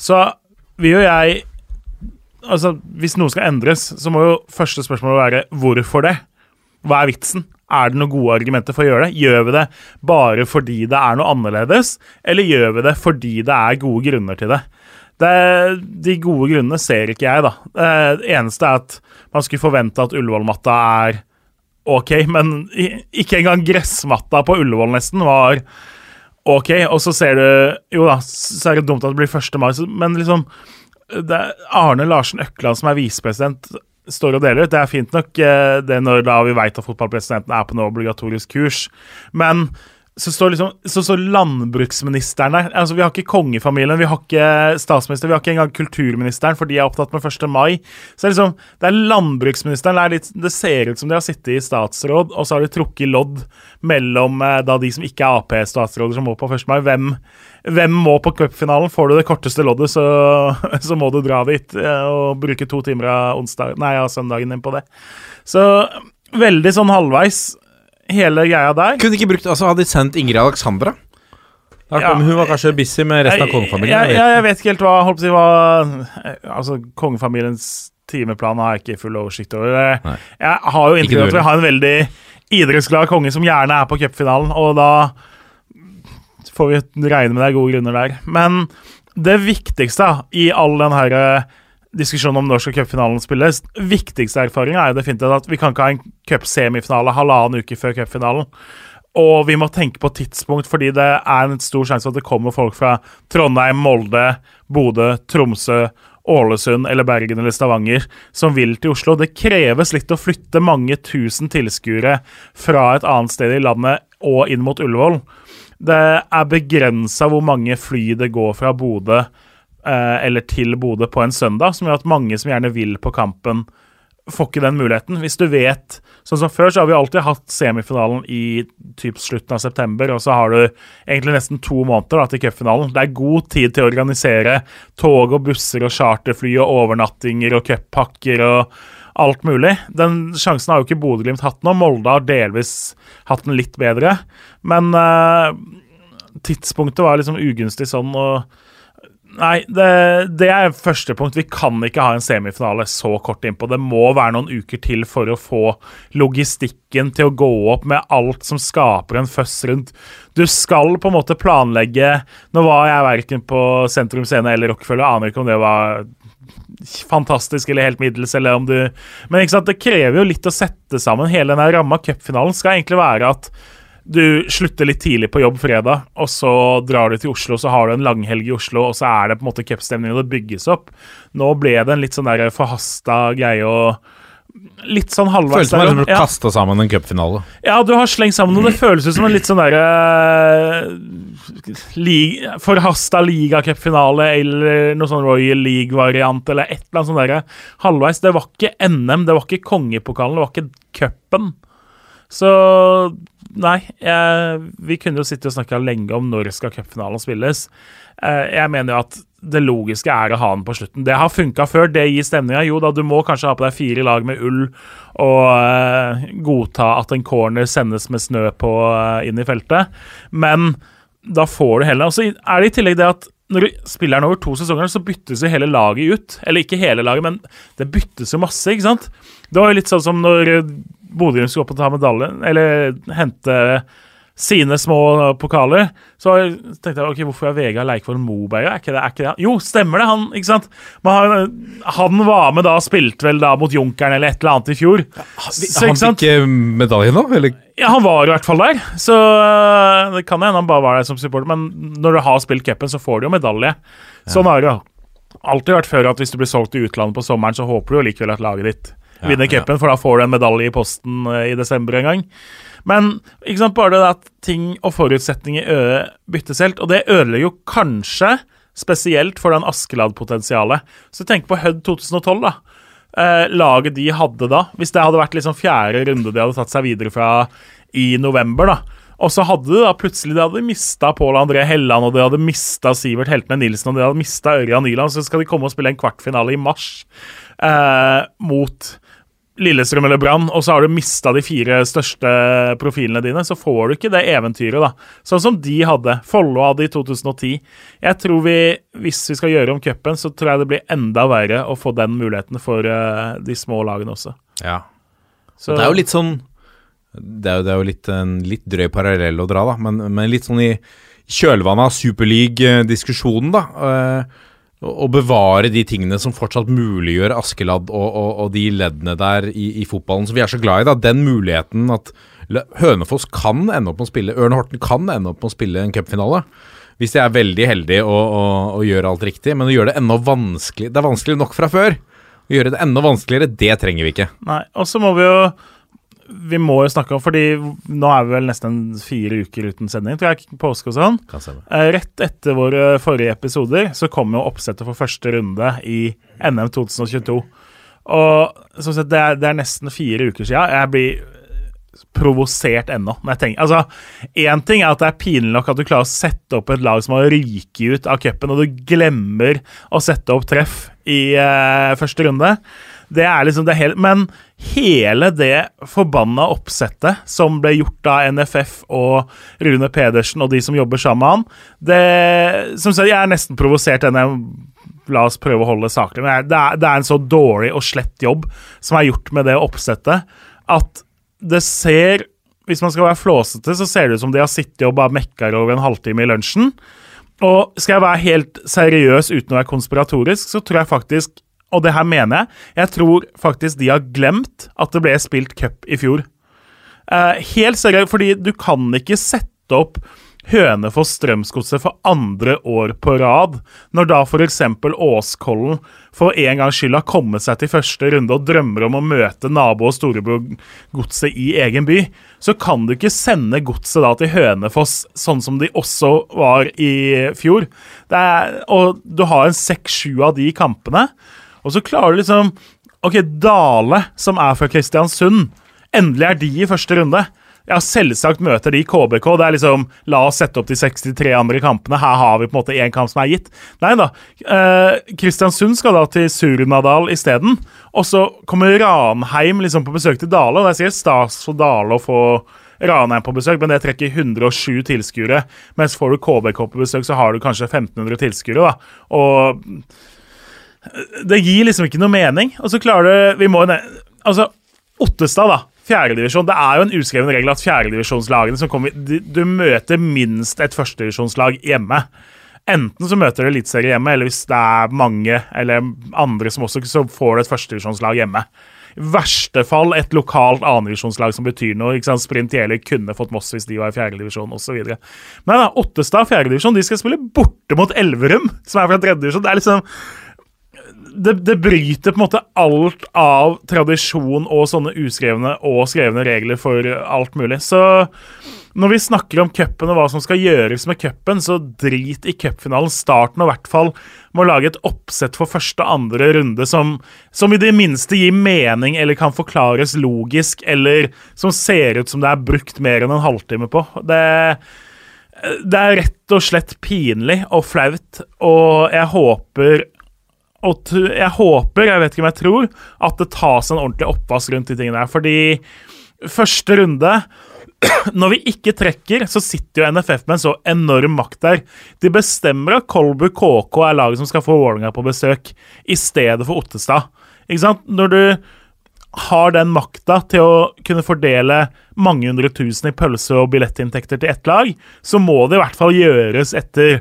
Så vil jo jeg Altså, hvis noe skal endres, så må jo første spørsmål være hvorfor det? Hva er vitsen? Er det noen gode argumenter for å gjøre det? Gjør vi det bare fordi det er noe annerledes, eller gjør vi det fordi det er gode grunner til det? Det de gode grunnene ser ikke jeg, da. Det eneste er at man skulle forvente at Ullevål-matta er OK, men ikke engang gressmatta på Ullevål nesten var OK. Og så ser du Jo da, så er det dumt at det blir 1. mai, men liksom Arne Larsen Økland, som er visepresident, står og deler ut. Det er fint nok det når da vi veit at fotballpresidenten er på noe obligatorisk kurs, men så står, liksom, så så landbruksministeren der. Altså, vi har ikke kongefamilien, vi har ikke statsminister, vi har ikke engang kulturministeren, for de er opptatt med 1. mai. Så det er liksom, det er landbruksministeren. Det, er litt, det ser ut som de har sittet i statsråd, og så har de trukket lodd mellom eh, da de som ikke er Ap-statsråder, som må på 1. mai. Hvem, hvem må på cupfinalen? Får du det korteste loddet, så, så, må du dra dit eh, og bruke to timer av, onsdag, nei, av søndagen din på det. Så veldig sånn halvveis hele greia der. Kunne ikke brukt, altså Hadde de sendt Ingrid Alexandra? Da Ja. hun var kanskje busy med resten av kongefamilien. jeg, jeg jeg, vet vet ikke helt hva, holdt på å si, hva Altså, kongefamiliens timeplan har jeg ikke full oversikt over. Nei. Jeg har jo inntrykk av at vi har en veldig idrettsglad konge som gjerne er på cupfinalen, og da får vi regne med det er gode grunner der. Men det viktigste i all den her eh, diskusjonen om når skal cupfinalen spilles, viktigste erfaringa er jo definitivt at vi kan ikke ha en cupsemifinale halvannen uke før cupfinalen. Og vi må tenke på tidspunkt, fordi det er en stor sjanse for at det kommer folk fra Trondheim, Molde, Bodø, Tromsø, Ålesund eller Bergen eller Stavanger som vil til Oslo. Det kreves litt å flytte mange tusen tilskuere fra et annet sted i landet og inn mot Ullevål. Det er begrensa hvor mange fly det går fra Bodø eller til Bodø på en søndag, som gjør at mange som gjerne vil på kampen, får ikke den muligheten. Hvis du vet Sånn som før, så har vi alltid hatt semifinalen i typ slutten av september, og så har du egentlig nesten to måneder da, til cupfinalen. Det er god tid til å organisere tog og busser og charterfly og overnattinger og cuppakker og alt mulig. Den sjansen har jo ikke Bodø-Glimt hatt nå. Molde har delvis hatt den litt bedre, men uh, tidspunktet var liksom ugunstig sånn, og Nei, det, det er første punkt. Vi kan ikke ha en semifinale så kort innpå. Det må være noen uker til for å få logistikken til å gå opp med alt som skaper en føss rundt. Du skal på en måte planlegge Nå var jeg verken på Sentrum Scene eller Rockefeller, aner ikke om det var fantastisk eller helt middels, eller om du Men det krever jo litt å sette sammen hele den ramma. Cupfinalen skal egentlig være at du slutter litt tidlig på jobb fredag, og så drar du til Oslo, så har du en langhelg i Oslo, og så er det på en måte cupstemning, og det bygges opp. Nå ble det en litt sånn der forhasta greie og Litt sånn halvveis Føles som om du ja. kasta sammen en cupfinale. Ja, du har slengt sammen noe. Det føles ut som en litt sånn derre li, Forhasta ligacupfinale eller noe sånn Royal League-variant eller et eller annet sånt derre halvveis. Det var ikke NM, det var ikke kongepokalen, det var ikke cupen. Så nei, jeg, vi kunne jo sitte og snakke lenge om når skal cupfinalen spilles. Eh, jeg mener jo at det logiske er å ha den på slutten. Det har funka før, det gir stemninga. Jo da, du må kanskje ha på deg fire lag med ull og uh, godta at en corner sendes med snø på uh, inn i feltet, men da får du heller Og så er det i tillegg det at når du spiller den over to sesonger, så byttes jo hele laget ut. Eller ikke hele laget, men det byttes jo masse, ikke sant? Det var jo litt sånn som når Bodø skulle opp og ta medalje, eller hente sine små pokaler. Så tenkte jeg ok, hvorfor er Vegard Leikvoll Moberg er ikke det, er ikke det? Jo, stemmer det, han, ikke sant? Han, han var med da, spilte vel da mot Junkeren eller et eller annet i fjor. Så, Han ikke sant? fikk eh, medalje nå, eller? Ja, han var i hvert fall der. Så øh, det kan hende han bare var der som supporter, men når du har spilt cupen, så får du jo medalje. Sånn er det jo. alltid vært før at hvis du blir solgt i utlandet på sommeren, så håper du jo likevel at laget ditt Ja, vinner cupen, for da får du en medalje i posten eh, i desember en gang. Men ikke sant, bare det at ting og forutsetninger byttes helt, og det ødelegger jo kanskje spesielt for den Askeladd-potensialet. Så tenk på Hødd 2012, da. Eh, laget de hadde da, hvis det hadde vært liksom fjerde runde de hadde tatt seg videre fra i november, da. Og så hadde de da plutselig de hadde mista Pål André Helland, og de hadde mista Sivert Heltene Nilsen, og de hadde mista Ørjan Nyland, så skal de komme og spille en kvartfinale i mars eh, mot Lillestrøm eller Brann, og så har du mista de fire største profilene dine, så får du ikke det eventyret, da. Sånn som de hadde. Follo hadde i 2010. Jeg tror vi, hvis vi skal gjøre om cupen, så tror jeg det blir enda verre å få den muligheten for uh, de små lagene også. Ja. Så Det er jo litt sånn Det er jo, det er jo litt, en litt drøy parallell å dra, da, men, men litt sånn i kjølvannet av Superleague-diskusjonen, da. eh, å bevare de tingene som fortsatt muliggjør Askeladd og, og, og de leddene der i, i fotballen som vi er så glad i. da, Den muligheten at Hønefoss kan ende opp med å spille Ørn Horten kan ende opp med å spille en cupfinale. Hvis de er veldig heldige og, og gjør alt riktig. Men å gjøre det enda vanskelig Det er vanskelig nok fra før. Å gjøre det enda vanskeligere, det trenger vi ikke. Nei, og så må vi jo Vi må jo snakke om Fordi nå er vi vel nesten fire uker uten sending, tror jeg. Påske og sånn. Eh, Rett etter våre forrige episoder så kom jo oppsettet for første runde i NM 2022. Og som sagt, det er, det er nesten fire uker siden. Jeg blir provosert ennå. altså, Én ting er at det er pinlig nok at du klarer å sette opp et lag som har ryket ut av cupen, og du glemmer å sette opp treff i uh, første runde. Det er liksom det hele Men hele det forbanna oppsettet som ble gjort av NFF og Rune Pedersen og de som jobber sammen med han, det Som sagt, jeg er nesten provosert denne La oss prøve å holde saklig. Men det er, det er en så dårlig og slett jobb som er gjort med det oppsettet, at det ser Hvis man skal være flåsete, så ser det ut som de har sittet og bare mekka over en halvtime i lunsjen. Og skal jeg være helt seriøs uten å være konspiratorisk, så tror jeg faktisk og det her mener jeg. Jeg tror faktisk de har glemt at det ble spilt cup i fjor. Uh, helt seriøst, fordi du kan ikke sette opp Hønefoss Strømsgodset for andre år på rad, når da f.eks. Åskollen for en gangs skyld har kommet seg til første runde og drømmer om å møte nabo- og storebror-godset i egen by, så kan du ikke sende godset da til Hønefoss, sånn som de også var i fjor. Er, og du har en seks-sju av de kampene. Og så klarer du liksom Ok, Dale, som er fra Kristiansund. Endelig er de i første runde. Ja, selvsagt møter de KBK. Det er liksom La oss sette opp de 63 andre kampene. Her har vi på en måte én kamp som er gitt. Nei da. Eh, Kristiansund skal da til Surnadal isteden. Og så kommer Ranheim liksom på besøk til Dale, og det er sikkert stas for Dale å få Ranheim på besøk, men det trekker 107 tilskuere. Mens får du KBK på besøk, så har du kanskje 1500 tilskuere. Og det gir liksom ikke noe mening. Og så klarer du Vi må ned Altså, Ottestad, da. Fjerdedivisjon. Det er jo en uskreven regel at fjerdedivisjonslagene som kommer du, Du møter minst et førstedivisjonslag hjemme. Enten så møter du eliteserie hjemme, eller hvis det er mange eller andre som også, så får du et førstedivisjonslag hjemme. I verste fall et lokalt annendivisjonslag som betyr noe. ikke sant? Sprint Jeløy kunne fått Moss hvis de var i fjerdedivisjon osv. Men da, Ottestad fjerdedivisjon de skal spille borte mot Elverum, som er fra tredjedivisjon. Det er liksom det, det bryter på en måte alt av tradisjon og sånne uskrevne og skrevne regler for alt mulig. Så når vi snakker om cupen og hva som skal gjøres med cupen, så drit i cupfinalen. Starten og i hvert fall må lage et oppsett for første og andre runde som, som i det minste gir mening eller kan forklares logisk, eller som ser ut som det er brukt mer enn en halvtime på. Det det er rett og slett pinlig og flaut, og jeg håper og jeg håper, jeg vet ikke om jeg tror, at det tas en ordentlig oppvask rundt de tingene der. Fordi første runde Når vi ikke trekker, så sitter jo NFF med en så enorm makt der. De bestemmer at Kolbu KK er laget som skal få Vålerenga på besøk, i stedet for Ottestad. Ikke sant? Når du har den makta til å kunne fordele mange hundre tusen i pølse- og billettinntekter til ett lag, så må det i hvert fall gjøres etter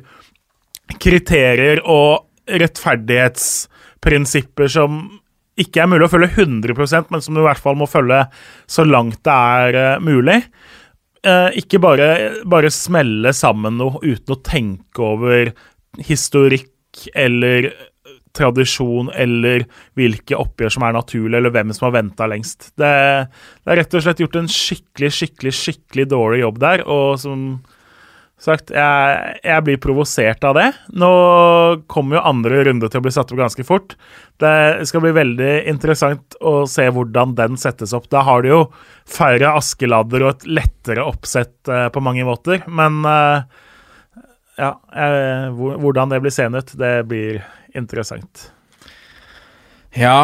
kriterier og rettferdighetsprinsipper som ikke er mulig å følge 100 men som du i hvert fall må følge så langt det er eh, mulig. Eh, ikke bare, bare smelle sammen noe uten å tenke over historikk eller tradisjon eller hvilke oppgjør som er naturlig, eller hvem som har venta lengst. Det, det er rett og slett gjort en skikkelig, skikkelig, skikkelig dårlig jobb der, og som sagt, jeg, jeg blir provosert av det. Nå kommer jo andre runde til å bli satt opp ganske fort. Det skal bli veldig interessant å se hvordan den settes opp. Da har du jo færre askeladder og et lettere oppsett eh, på mange måter, men eh, ja, eh, hvordan det blir seende ut, det blir interessant. Ja,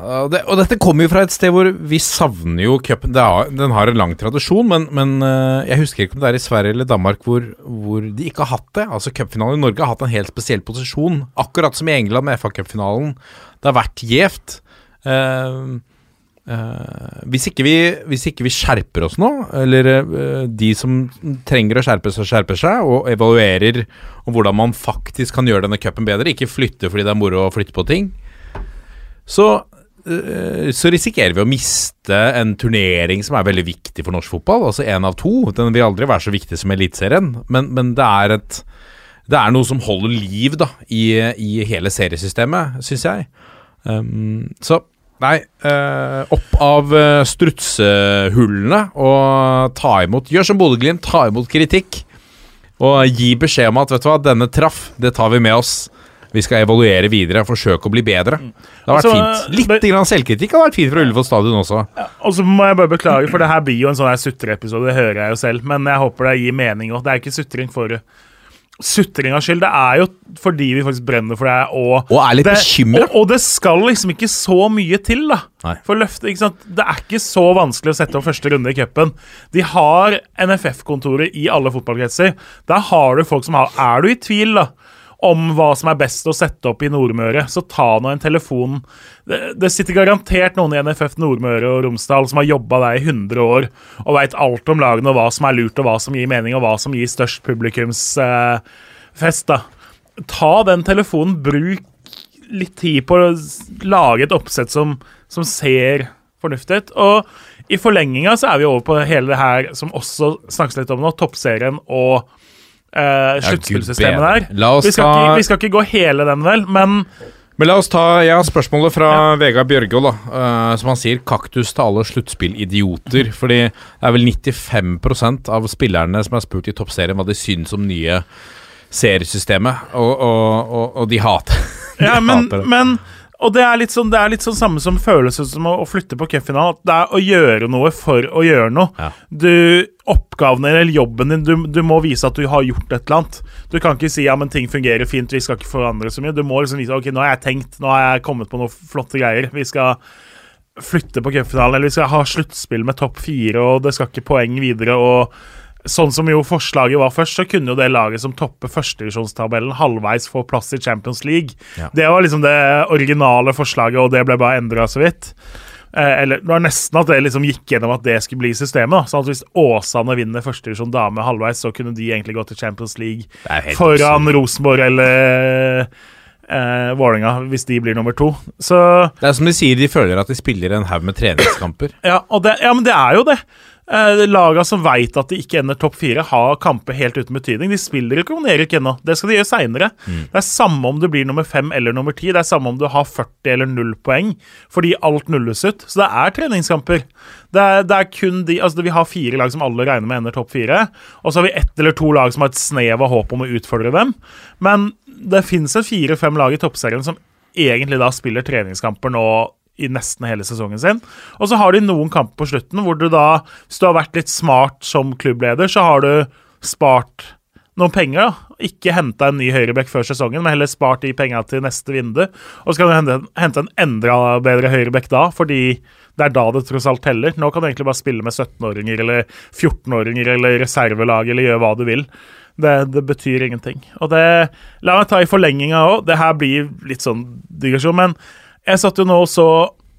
og, det, og dette kommer jo fra et sted hvor vi savner jo cupen. Den har en lang tradisjon, men, men eh, jeg husker ikke om det er i Sverige eller Danmark hvor, hvor de ikke har hatt det. Altså Cupfinalen i Norge har hatt en helt spesiell posisjon, akkurat som i England med FA-cupfinalen. Det har vært gjevt. Uh, uh, hvis, hvis ikke vi skjerper oss nå, eller uh, de som trenger å skjerpe seg, skjerper seg, og evaluerer om hvordan man faktisk kan gjøre denne cupen bedre, ikke flytte fordi det er moro å flytte på ting, så, øh, så risikerer vi å miste en turnering som er veldig viktig for norsk fotball. Altså én av to. Den vil aldri være så viktig som Eliteserien, men, men det er et Det er noe som holder liv da i, i hele seriesystemet, syns jeg. Um, så Nei, uh, opp av øh, strutsehullene og ta imot Gjør som Bodø-Glimt, ta imot kritikk. Og gi beskjed om at vet du hva, denne traff, det tar vi med oss. Vi skal evaluere videre, forsøke å bli bedre. Det har vært Altså, fint. Litt men- grann selvkritikk har vært fint fra Ullevål stadion også. Og så må jeg bare beklage, for det her blir jo en sånn sutreepisode, det hører jeg jo selv, men jeg håper det gir mening òg. Det er ikke sutring for sutringas skyld, det er jo fordi vi faktisk brenner for det, og Og er litt bekymra. Og, og det skal liksom ikke så mye til, da. Nei. For løftet, ikke sant? Det er ikke så vanskelig å sette opp første runde i cupen. De har NFF-kontoret i alle fotballkretser. Der har du folk som har Er du i tvil, da? Om hva som er best å sette opp i Nordmøre, så ta nå en telefon. Det, sitter garantert noen i NFF Nordmøre og Romsdal som har jobba der i 100 år og veit alt om lagene og hva som er lurt og hva som gir mening og hva som gir størst publikumsfest. Eh, Ta den telefonen, bruk litt tid på å lage et oppsett som, som ser fornuftig ut. Og i forlenginga så er vi over på hele det her som også snakkes litt om nå, toppserien og uh, sluttspillsystemet Gud der. Vi skal, ta- ikke, vi skal ikke gå hele den, vel, men Men la oss ta Jeg har spørsmålet fra Vegard Bjørgaard, da. uh, som han sier 'kaktus til alle sluttspillidioter'. Fordi det er vel 95% av spillerne som er spurt i toppserien hva de syns om nye seriesystemet, og, og, og, og de hater de Ja, men, hater det. men Og det er litt sånn Det er litt sånn samme som følelsen som å, å flytte på cupfinalen. at Det er å gjøre noe for å gjøre noe. Ja. Du, din eller jobben din, du, du må vise at du har gjort et eller annet. Du kan ikke si ja, men ting fungerer fint, vi skal ikke forandre så mye. Du må liksom vise ok, nå har jeg tenkt, nå har jeg kommet på noen flotte greier. Vi skal flytte på cupfinalen, eller vi skal ha sluttspill med topp fire, og det skal ikke poeng videre. og Sånn som jo forslaget var først, så kunne jo det laget som topper førstedivisjonstabellen halvveis få plass i Champions League. Ja. Det var liksom det originale forslaget, og det ble bare endra så vidt. Eh, eller Det var nesten at det liksom gikk gjennom at det skulle bli systemet. da Sånn at Hvis Åsane vinner førstedivisjon dame halvveis, så kunne de egentlig gå til Champions League foran Rosenborg eller eh, Vålerenga, hvis de blir nummer to. Så Det er som de sier, de føler at de spiller en haug med treningskamper. ja, det, ja, men det er jo det. Eh, laga som veit at de ikke ender topp fire, har kamper helt uten betydning. De spiller ikke om Erik ennå. Det skal de gjøre seinere. Det er samme om du blir nummer fem eller nummer ti. Det er samme om du har 40 eller 0 poeng, fordi alt nulles ut. Så det er treningskamper. Det er, det er kun de Altså, vi har fire lag som alle regner med ender topp fire. Og så har vi ett eller to lag som har et snev av håp om å utfordre dem. Men det fins fire-fem lag i toppserien som egentlig da spiller treningskamper nå i nesten hele sesongen sin. Og så har de noen kamper på slutten hvor du da, hvis du har vært litt smart som klubbleder, så har du spart noen penger. da. Ikke henta en ny høyreback før sesongen, men heller spart de penga til neste vindu. Og så kan du hente, en enda bedre høyreback da, fordi det er da det tross alt teller. Nå kan du egentlig bare spille med 17-åringer eller 14-åringer eller reservelag eller gjøre hva du vil. Det, det betyr ingenting. Og det La meg ta i forlenginga òg. Det her blir litt sånn digresjon, men jeg satt jo nå og så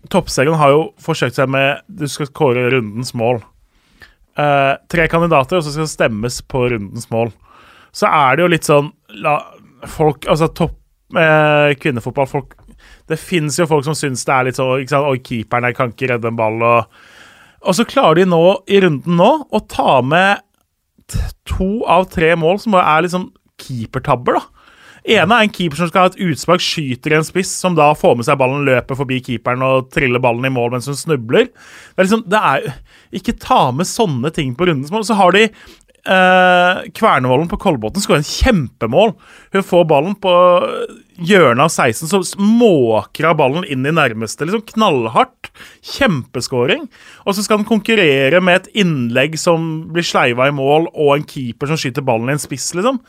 Toppserien har jo forsøkt seg med Du skal kåre rundens mål. Eh, tre kandidater, og så skal det stemmes på rundens mål. Så er det jo litt sånn la, Folk Altså topp eh, kvinnefotball folk, Det fins jo folk som syns det er litt sånn ikke sant, Oi, keeperen jeg kan ikke redde en ball. Og, og så klarer de nå, i runden nå, å ta med to av tre mål som er liksom keepertabber, da. Ene er en keeper som skal ha et utspark, skyter i en spiss, som da får med seg ballen, løper forbi keeperen og triller ballen i mål mens hun snubler. Det er liksom, det er Ikke ta med sånne ting på rundens mål. Så har de eh, Kvernevollen på Kolbotn skårer en kjempemål. Hun får ballen på hjørnet av 16, så måker hun ballen inn i nærmeste. liksom Knallhardt. Kjempeskåring. Og så skal den konkurrere med et innlegg som blir sleiva i mål, og en keeper som skyter ballen i en spiss, liksom.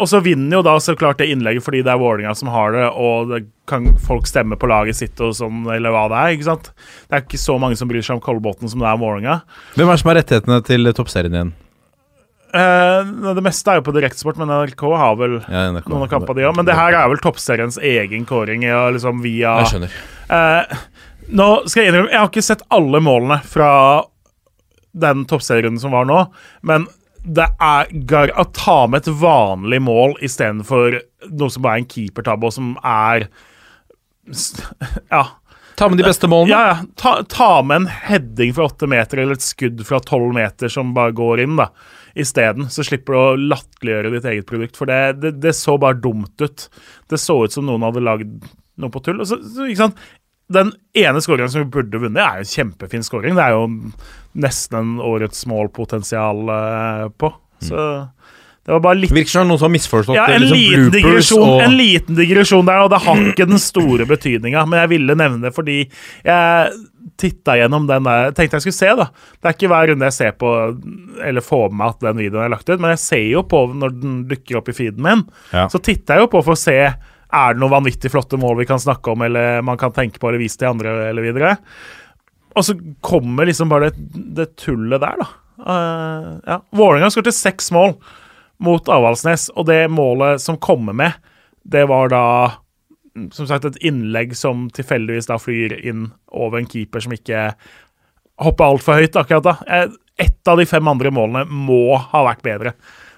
Og så vinner jo da så klart det innlegget fordi det er Vålerenga som har det, og det kan folk stemme på laget sitt og sånn, eller hva det er. ikke sant? Det er ikke så mange som bryr seg om Kolbotn som det er Vålerenga. Hvem er det som har rettighetene til toppserien igjen? Eh, det meste er jo på direktesport, men NRK har vel Ja, NRK. noen av kampene, de òg. Men det her er vel toppseriens egen kåring ja, liksom via Jeg skjønner. Eh, nå skal jeg innrømme, jeg har ikke sett alle målene fra den toppserien som var nå, men det er gar å ta med et vanlig mål istedenfor noe som bare er en keepertabbe, og som er Ja. Ta med de beste målene. Ja, ja. Ta, ta med en heading fra åtte meter eller et skudd fra tolv meter som bare går inn, da. Isteden. Så slipper du å latterliggjøre ditt eget produkt. For det, det, det så bare dumt ut. Det så ut som noen hadde lagd noe på tull. Så, så? Den ene skåringen som vi burde vunnet, er jo en kjempefin skåring. Det er jo nesten en årets målpotensial eh, på. Så det var bare litt Virker som noen som har misforstått ja, en, liksom liten og en liten digresjon der, og det har ikke den store betydninga, men jeg ville nevne det fordi jeg titta gjennom den der Tenkte jeg skulle se, da. Det er ikke hver runde jeg ser på eller får med at den videoen er lagt ut, men jeg ser jo på når den dukker opp i feeden min. Ja. Så titter jeg jo på for å se er det noen vanvittig flotte mål vi kan snakke om, eller man kan tenke på eller vise til andre, eller videre. Og så kommer liksom bare det, det tullet der, da. Uh, ja. Vålerenga skåret seks mål mot Avaldsnes, og det målet som kommer med, det var da som sagt et innlegg som tilfeldigvis da flyr inn over en keeper som ikke hopper altfor høyt akkurat da. Eh, Ett av de fem andre målene må ha vært bedre.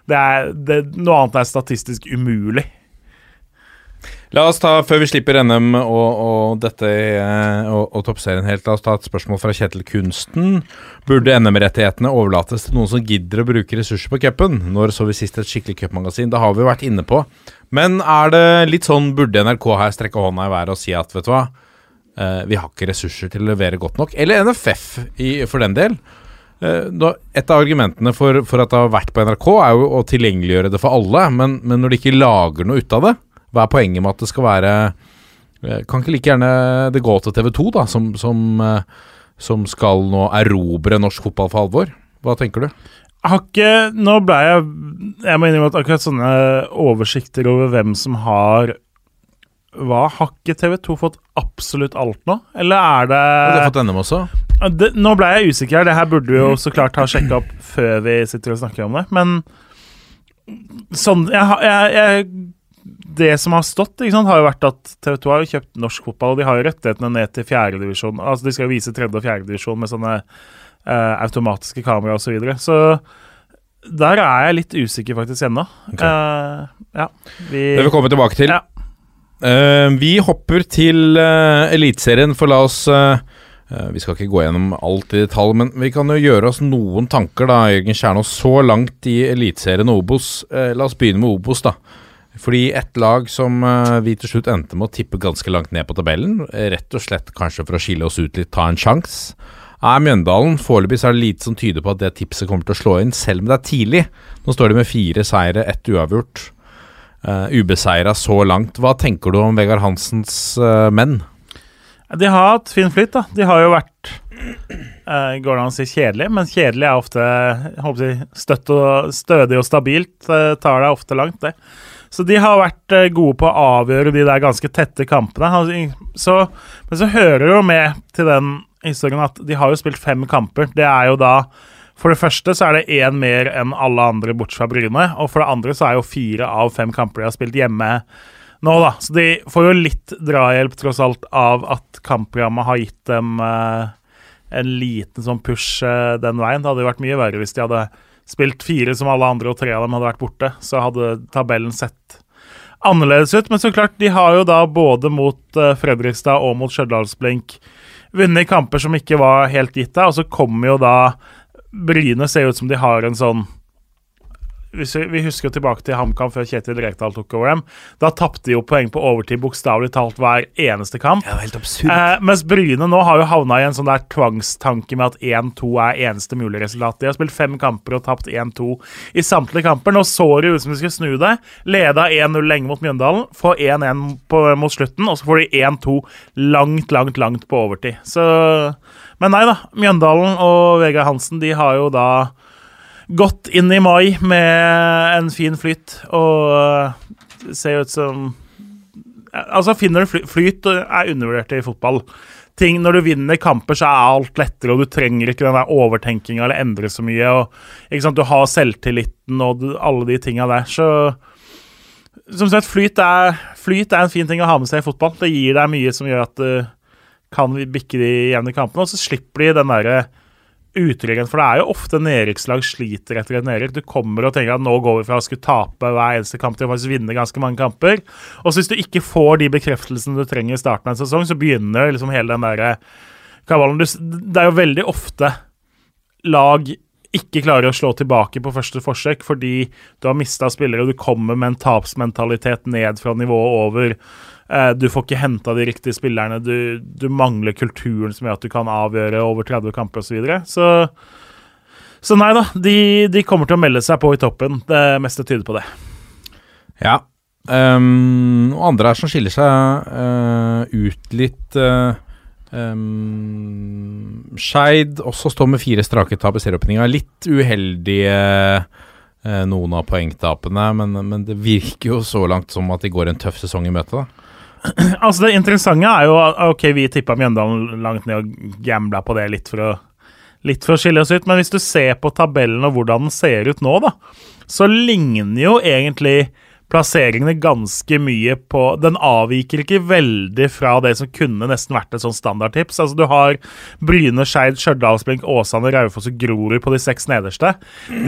Det er, det, noe annet er statistisk umulig. La oss ta, før vi slipper NM og, og dette eh, og, og toppserien helt, la oss ta et spørsmål fra Kjetil Kunsten. Burde NM-rettighetene overlates til noen som gidder å bruke ressurser på cupen? Når så vi sist et skikkelig cupmagasin? Det har vi jo vært inne på. Men er det litt sånn, burde NRK her strekke hånda i været og si at, vet du hva, eh, vi har ikke ressurser til å levere godt nok? Eller NFF, i, for den del. Eh, et av argumentene for, for at det har vært på NRK, er jo å tilgjengeliggjøre det for alle. Men, men når de ikke lager noe ut av det, hva er poenget med at det skal være eh, Kan ikke like gjerne det gå til TV 2, da, som, som, eh, som skal nå erobre norsk fotball for alvor? Hva tenker du? Har ikke Nå ble jeg Jeg må innrømme at akkurat sånne oversikter over hvem som har hva? Har ikke TV 2 fått absolutt alt nå? Eller er det Har du fått NM også? det, Nå ble jeg usikker. Det her burde vi jo så klart ha sjekka opp før vi sitter og snakker om det, men sånn jeg, jeg, jeg, Det som har stått, sant, har jo vært at TV 2 har jo kjøpt norsk fotball, og de har jo rettighetene ned til fjerdedivisjon. Altså, de skal jo vise tredje- og fjerdedivisjon med sånne eh, automatiske kameraer osv. Så, videre. så der er jeg litt usikker faktisk ennå. Eh, ja. Vi, Det vil vi komme tilbake til. Ja. Eh, vi hopper til uh, Eliteserien, for la oss eh, eh, Vi skal ikke gå gjennom alt i detalj, men vi kan jo gjøre oss noen tanker, da, Jørgen Kjernås. Så langt i Eliteserien og Obos. La oss begynne med Obos, da. Fordi et lag som eh, vi til slutt endte med å tippe ganske langt ned på tabellen, rett og slett kanskje for å skille oss ut litt, ta en sjanse, er Mjøndalen. Foreløpig er det lite som tyder på at det tipset kommer til å slå inn, selv om det er tidlig. Nå står de med fire seire, ett uavgjort. Uh, ubeseira så langt. Hva tenker du om Vegard Hansens uh, menn? De har hatt fin flyt, da. De har jo vært uh, Går det an å si kjedelig? Men kjedelig er ofte jeg håper si, støtt og, stødig og stabilt. Uh, tar deg ofte langt, det. Så de har vært eh, gode på å avgjøre de der ganske tette kampene. Så, men så hører det jo med til den historien at de har jo spilt fem kamper. Det er jo da For det første så er det én mer enn alle andre bortsett fra Bryne. Og for det andre så er jo fire av fem kamper de har spilt hjemme nå, da. Så de får jo litt drahjelp, tross alt, av at kampprogrammet har gitt dem eh, en liten sånn push eh, den veien. Det hadde jo vært mye verre hvis de hadde spilt fire som alle andre, og tre av dem hadde vært borte. Så hadde tabellen sett annerledes ut. Men så klart, de har jo da både mot eh, Fredrikstad og mot Stjørdalsblink vunnet kamper som ikke var helt gitt der, og så kommer jo da Bryne ser ut som de har en sånn hvis vi, vi husker tilbake til HamKam før Kjetil Rekdal tok over dem. Da tapte de jo poeng på overtid bokstavelig talt hver eneste kamp. Ja, helt absurd. Eh, mens Bryne nå har jo havna i en sånn der tvangstanke med at 1-2 er eneste mulige resultat. De har spilt fem kamper og tapt 1-2 i samtlige kamper. Nå så det ut som de skulle snu det. Leda 1-0 lenge mot Mjøndalen, får 1-1 mot slutten, og så får de 1-2 langt, langt, langt på overtid. Så Men nei da. Mjøndalen og Vegard Hansen de har jo da gått inn i mai med en fin flyt, og eh, ser ut som Altså, finner du fly, Flyt er undervurdert i fotball. Ting, Når du vinner kamper, så er alt lettere, og du trenger ikke den der overtenkinga eller endre så mye. og Du har selvtilliten og alle de tinga der. Så som sagt, flyt er, flyt er en fin ting å ha med seg i fotball. Det gir deg mye som gjør at du kan bikke de jevne kampene, og så slipper de den derre utryggheten. For det er jo ofte nedrykkslag sliter etter et nedrykk. Du kommer og tenker at nå går vi fra å skulle tape hver eneste kamp til å faktisk vinne ganske mange kamper. Og så hvis du ikke får de bekreftelsene du trenger i starten av en sesong, så begynner liksom hele den derre kabalen. Det er jo veldig ofte lag ikke klarer å slå tilbake på første forsøk fordi du har mista spillere, og du kommer med en tapsmentalitet ned fra nivået over. Eh, Du får ikke henta de riktige spillerne. Du, du mangler kulturen som gjør at du kan avgjøre over 30 kamper osv. Så, videre. så Så nei da, de, de kommer til å melde seg på i toppen. Det meste tyder på det. Ja. Um, og andre her som skiller seg uh, ut litt uh, um, Skeid også står med fire strake tap i serieåpninga. Litt uheldige uh, noen av poengtapene, men, men det virker jo så langt som at de går en tøff sesong i møte. da Altså Det interessante er jo ok, vi tippa Mjøndalen langt ned og gambla på det litt for å Litt for å skille oss ut, men hvis du ser på tabellen og hvordan den ser ut nå, da, så ligner jo egentlig plasseringene ganske mye på Den avviker ikke veldig fra det som kunne nesten vært et sånn standardtips. Altså Du har Bryne, Skeid, Stjørdalsblink, Åsane, Raufoss og Grorud på de seks nederste.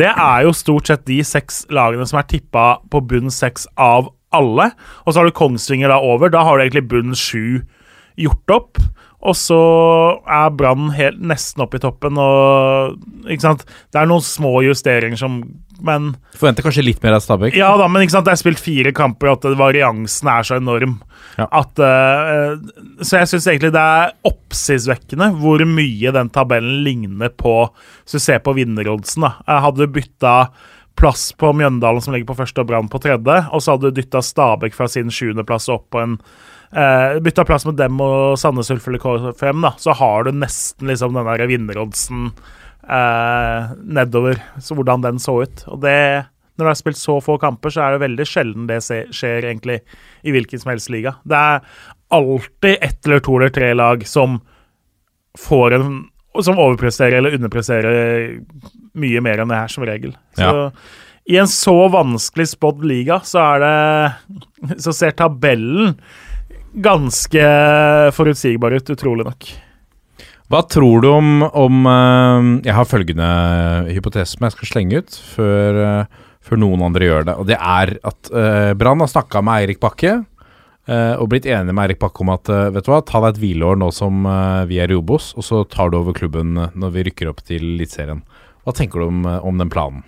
Det er jo stort sett de seks lagene som er tippa på bunn seks av alle. Og så har du Kongsvinger da over. Da har du egentlig bunn sju gjort opp. Og så er Brann nesten oppe i toppen, og ikke sant? Det er noen små justeringer som Men Forventer kanskje litt mer av Stabæk. ja da, men ikke sant, det er spilt fire kamper, og at variansen er så enorm. Ja. At, uh, så jeg syns egentlig det er oppsiktsvekkende hvor mye den tabellen ligner på Hvis du ser på vinneroddsen, da. Hadde du bytta plass på Mjøndalen, som ligger på første, og Brann på tredje, og så hadde du dytta Stabæk fra sin sjuendeplass opp på en eh, Bytta plass med dem og Sandnes Ulf eller K5, da, så har du nesten liksom den der vinneroddsen eh, nedover, så hvordan den så ut. Og det når du har spilt så få kamper, så er det veldig sjelden det skjer egentlig i hvilken som helst liga. Det er alltid ett eller to eller tre lag som får en som overpresterer eller underpresterer mye mer enn det her, som regel. Så Ja. i en så vanskelig spådd liga, så er det Så ser tabellen ganske forutsigbar ut, utrolig nok. Hva tror du om, om eh, Jeg har følgende hypotese som jeg skal slenge ut før, eh, før noen andre gjør det. Og det er at uh, Brann har snakka med Eirik Bakke og blitt enig med Erik Bakke om at eh, vet du hva, ta deg et hvileår nå som eh, vi er i Obos, og så tar du over klubben eh, når vi rykker opp til Eliteserien. Hva tenker du om, eh, om den planen?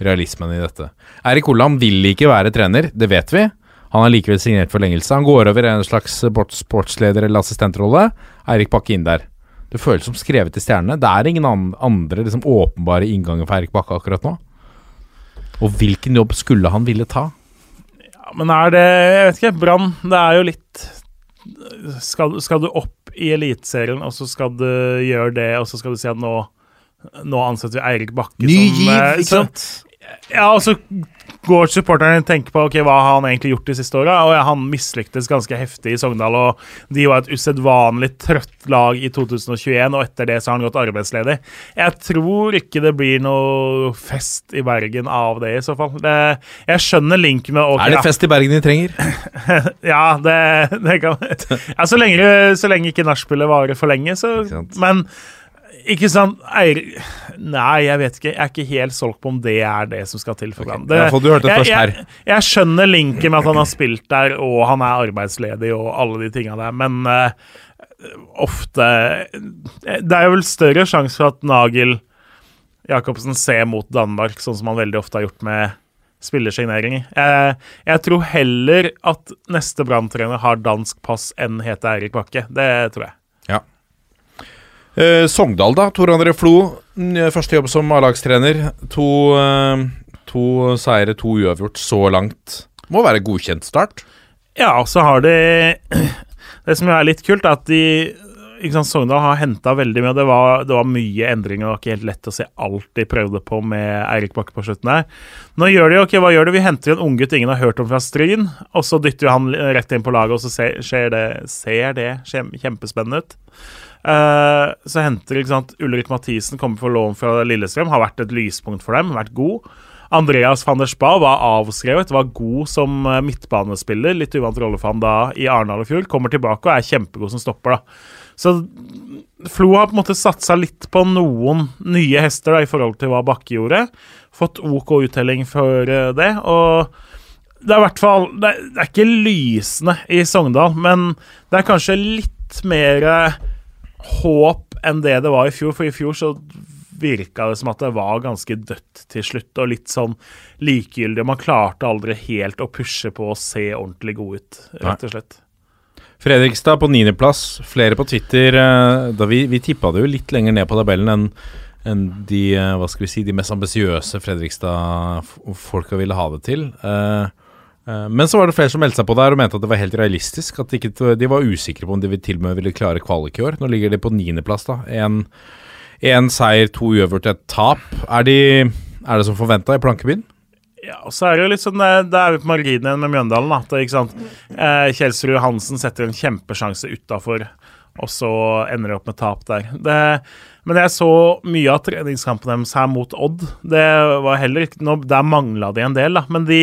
Realismen i dette. Erik Ollam vil ikke være trener, det vet vi. Han har likevel signert forlengelse. Han går over en slags sportsleder- eller assistentrolle. Eirik Bakke inn der. Det føles som skrevet i stjernene. Det er ingen andre liksom, åpenbare innganger for Eirik Bakke akkurat nå. Og hvilken jobb skulle han ville ta? Ja, men er det Jeg vet ikke. Brann, det er jo litt skal, skal du opp i Eliteserien, og så skal du gjøre det, og så skal du si at nå nå ansetter vi Eirik Bakke Ny som giv, eh, ikke sant? Ja, og så går supporterne tenker på ok, hva har han egentlig gjort de siste åra. Ja, han mislyktes ganske heftig i Sogndal, og de var et usedvanlig trøtt lag i 2021, og etter det så har han gått arbeidsledig. Jeg tror ikke det blir noe fest i Bergen av det, i så fall. Det, jeg skjønner linken med ok, Er det fest i Bergen de trenger? Ja, det, det kan ja, Så lenge, så lenge ikke nachspielet varer for lenge, så Ikke. Men ikke sant Eirik Nei, jeg vet ikke. Jeg er ikke helt solgt på om det er det som skal til for okay. Det- ja, du hørte det jeg, først her. Jeg, jeg skjønner linken med at han har spilt der, og han er arbeidsledig og alle de tinga der, men uh, ofte Det er jo vel større sjanse for at Nagel Jacobsen ser mot Danmark, sånn som han veldig ofte har gjort med spillersigneringer. Jeg, jeg tror heller at neste Brann-trener har dansk pass enn heter Eirik Bakke. Det tror jeg. Eh, Sogndal, da. Tor André Flo. Første jobb som A-lagstrener. To, eh, to seire, to uavgjort så langt. Må være godkjent start. Ja, og så har de Det som er litt kult, er at de sant, Sogndal har henta veldig mye. Det var, det var mye endringer. Det var ikke helt lett å se alt de prøvde på med Eirik Bakke på slutten her. Nå gjør de ok, hva gjør de? Vi henter en unggutt ingen har hørt om fra Stryn, og så dytter vi han rett inn på laget, og så ser, det, ser det kjem- kjempespennende ut. Eh, så henter ikke sant, Ulrik Mathisen, kommer for lån fra Lillestrøm, har vært et lyspunkt for dem, vært god. Andreas van der Spa var avskrevet, var god som eh, midtbanespiller. Litt uvant rolle for han da i Arendal i fjor. Kommer tilbake og er kjempegod som stopper, da. Så Flo har på en måte satsa litt på noen nye hester da, i forhold til hva Bakke gjorde. Fått OK uttelling for eh, det. Og det er i hvert fall Det er, det er ikke lysende i Sogndal, men det er kanskje litt mer håp enn det det var i fjor. For i fjor så virka det som at det var ganske dødt til slutt, og litt sånn likegyldig. Man klarte aldri helt å pushe på å se ordentlig god ut, rett og slett. Fredrikstad på niendeplass. Flere på Twitter eh, da Vi, vi tippa det jo litt lenger ned på tabellen enn enn de eh, hva skal vi si, de mest ambisiøse Fredrikstad-folka ville ha det til. Eh, eh, men så var det flere som meldte seg på der og mente at det var helt realistisk. At de, ikke, de var usikre på om de til og med ville klare kvalik i år. Nå ligger de på niendeplass, da. Én seier, to uavgjort, et tap. Er, de, er det som forventa i plankebyen? Ja, og så er det jo litt sånn eh, Da er vi på marginen igjen med Mjøndalen. Da, ikke sant? Eh, Kjelsrud Hansen setter en kjempesjanse utafor, og så ender det opp med tap der. Det, men jeg så mye av treningskampen deres her mot Odd. Det var heller ikke noe Der mangla de en del, da. Men de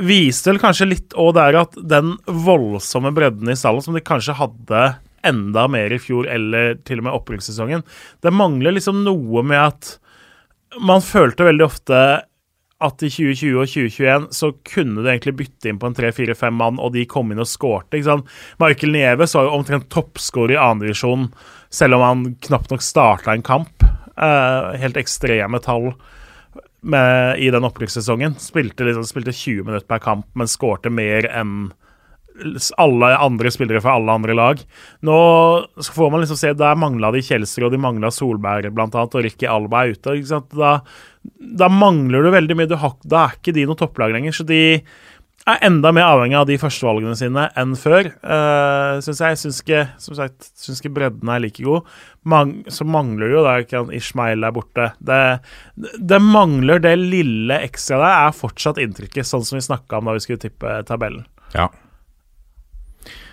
viste vel kanskje litt òg der at den voldsomme bredden i stallen som de kanskje hadde enda mer i fjor, eller til og med opprykkssesongen, det mangler liksom noe med at man følte veldig ofte at i 2020 og 2021 så kunne du egentlig bytte inn på en 3-4-5 mann, og de kom inn og skårte. ikke sant? Michael Nieves var jo omtrent toppskårer i andredivisjon, selv om han knapt nok starta en kamp. Uh, helt ekstreme tall med, i den opprykkssesongen. Spilte, liksom, spilte 20 minutter per kamp, men skårte mer enn alle andre spillere fra alle andre lag. Nå får man liksom se Der mangla de Kjelsrud, og de mangla Solberg blant annet, og Ricky Alba er ute. Da, da mangler du veldig mye. Du har, da er ikke de noe topplag lenger. Så de er enda mer avhengig av de førstevalgene sine enn før. Uh, synes jeg. Syns ikke, som sagt, syns ikke bredden er like god. Man, så mangler jo da han Ishmael er borte. Det, det mangler det lille ekstra der, er fortsatt inntrykket, sånn som vi snakka om da vi skulle tippe tabellen. Ja.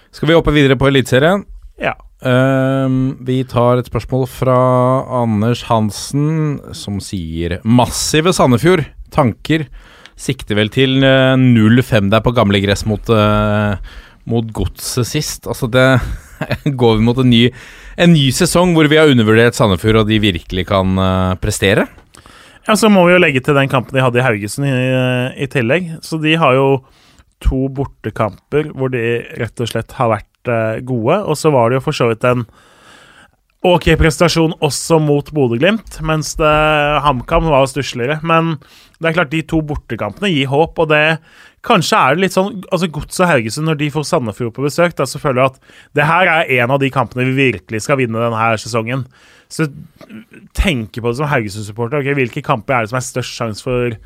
Skal vi hoppe videre på Eliteserien? Ja. Uh, vi tar et spørsmål fra Anders Hansen, som sier Massive Sandefjord. Tanker sikter vel til eh, 0-5 der på gamle gress mot, uh, mot godset sist. Altså det Går vi mot en ny, en ny sesong hvor vi har undervurdert Sandefjord, og de virkelig kan eh, prestere? Ja, Så må vi jo legge til den kampen de hadde i Haugesund i, i tillegg. Så de har jo to bortekamper hvor de rett og slett har vært eh, gode. Og så var det jo for så vidt en ok prestasjon også mot Bodø-Glimt, mens HamKam var stussligere. Men det er klart, de to bortekampene gir håp, og det Kanskje er det litt sånn altså Godset og Haugesund, når de får Sandefjord på besøk, da så føler jeg at det her er en av de kampene vi virkelig skal vinne denne sesongen. Så tenke på det som Haugesund-supporter. ok, Hvilke kamper er det som er størst sjanse for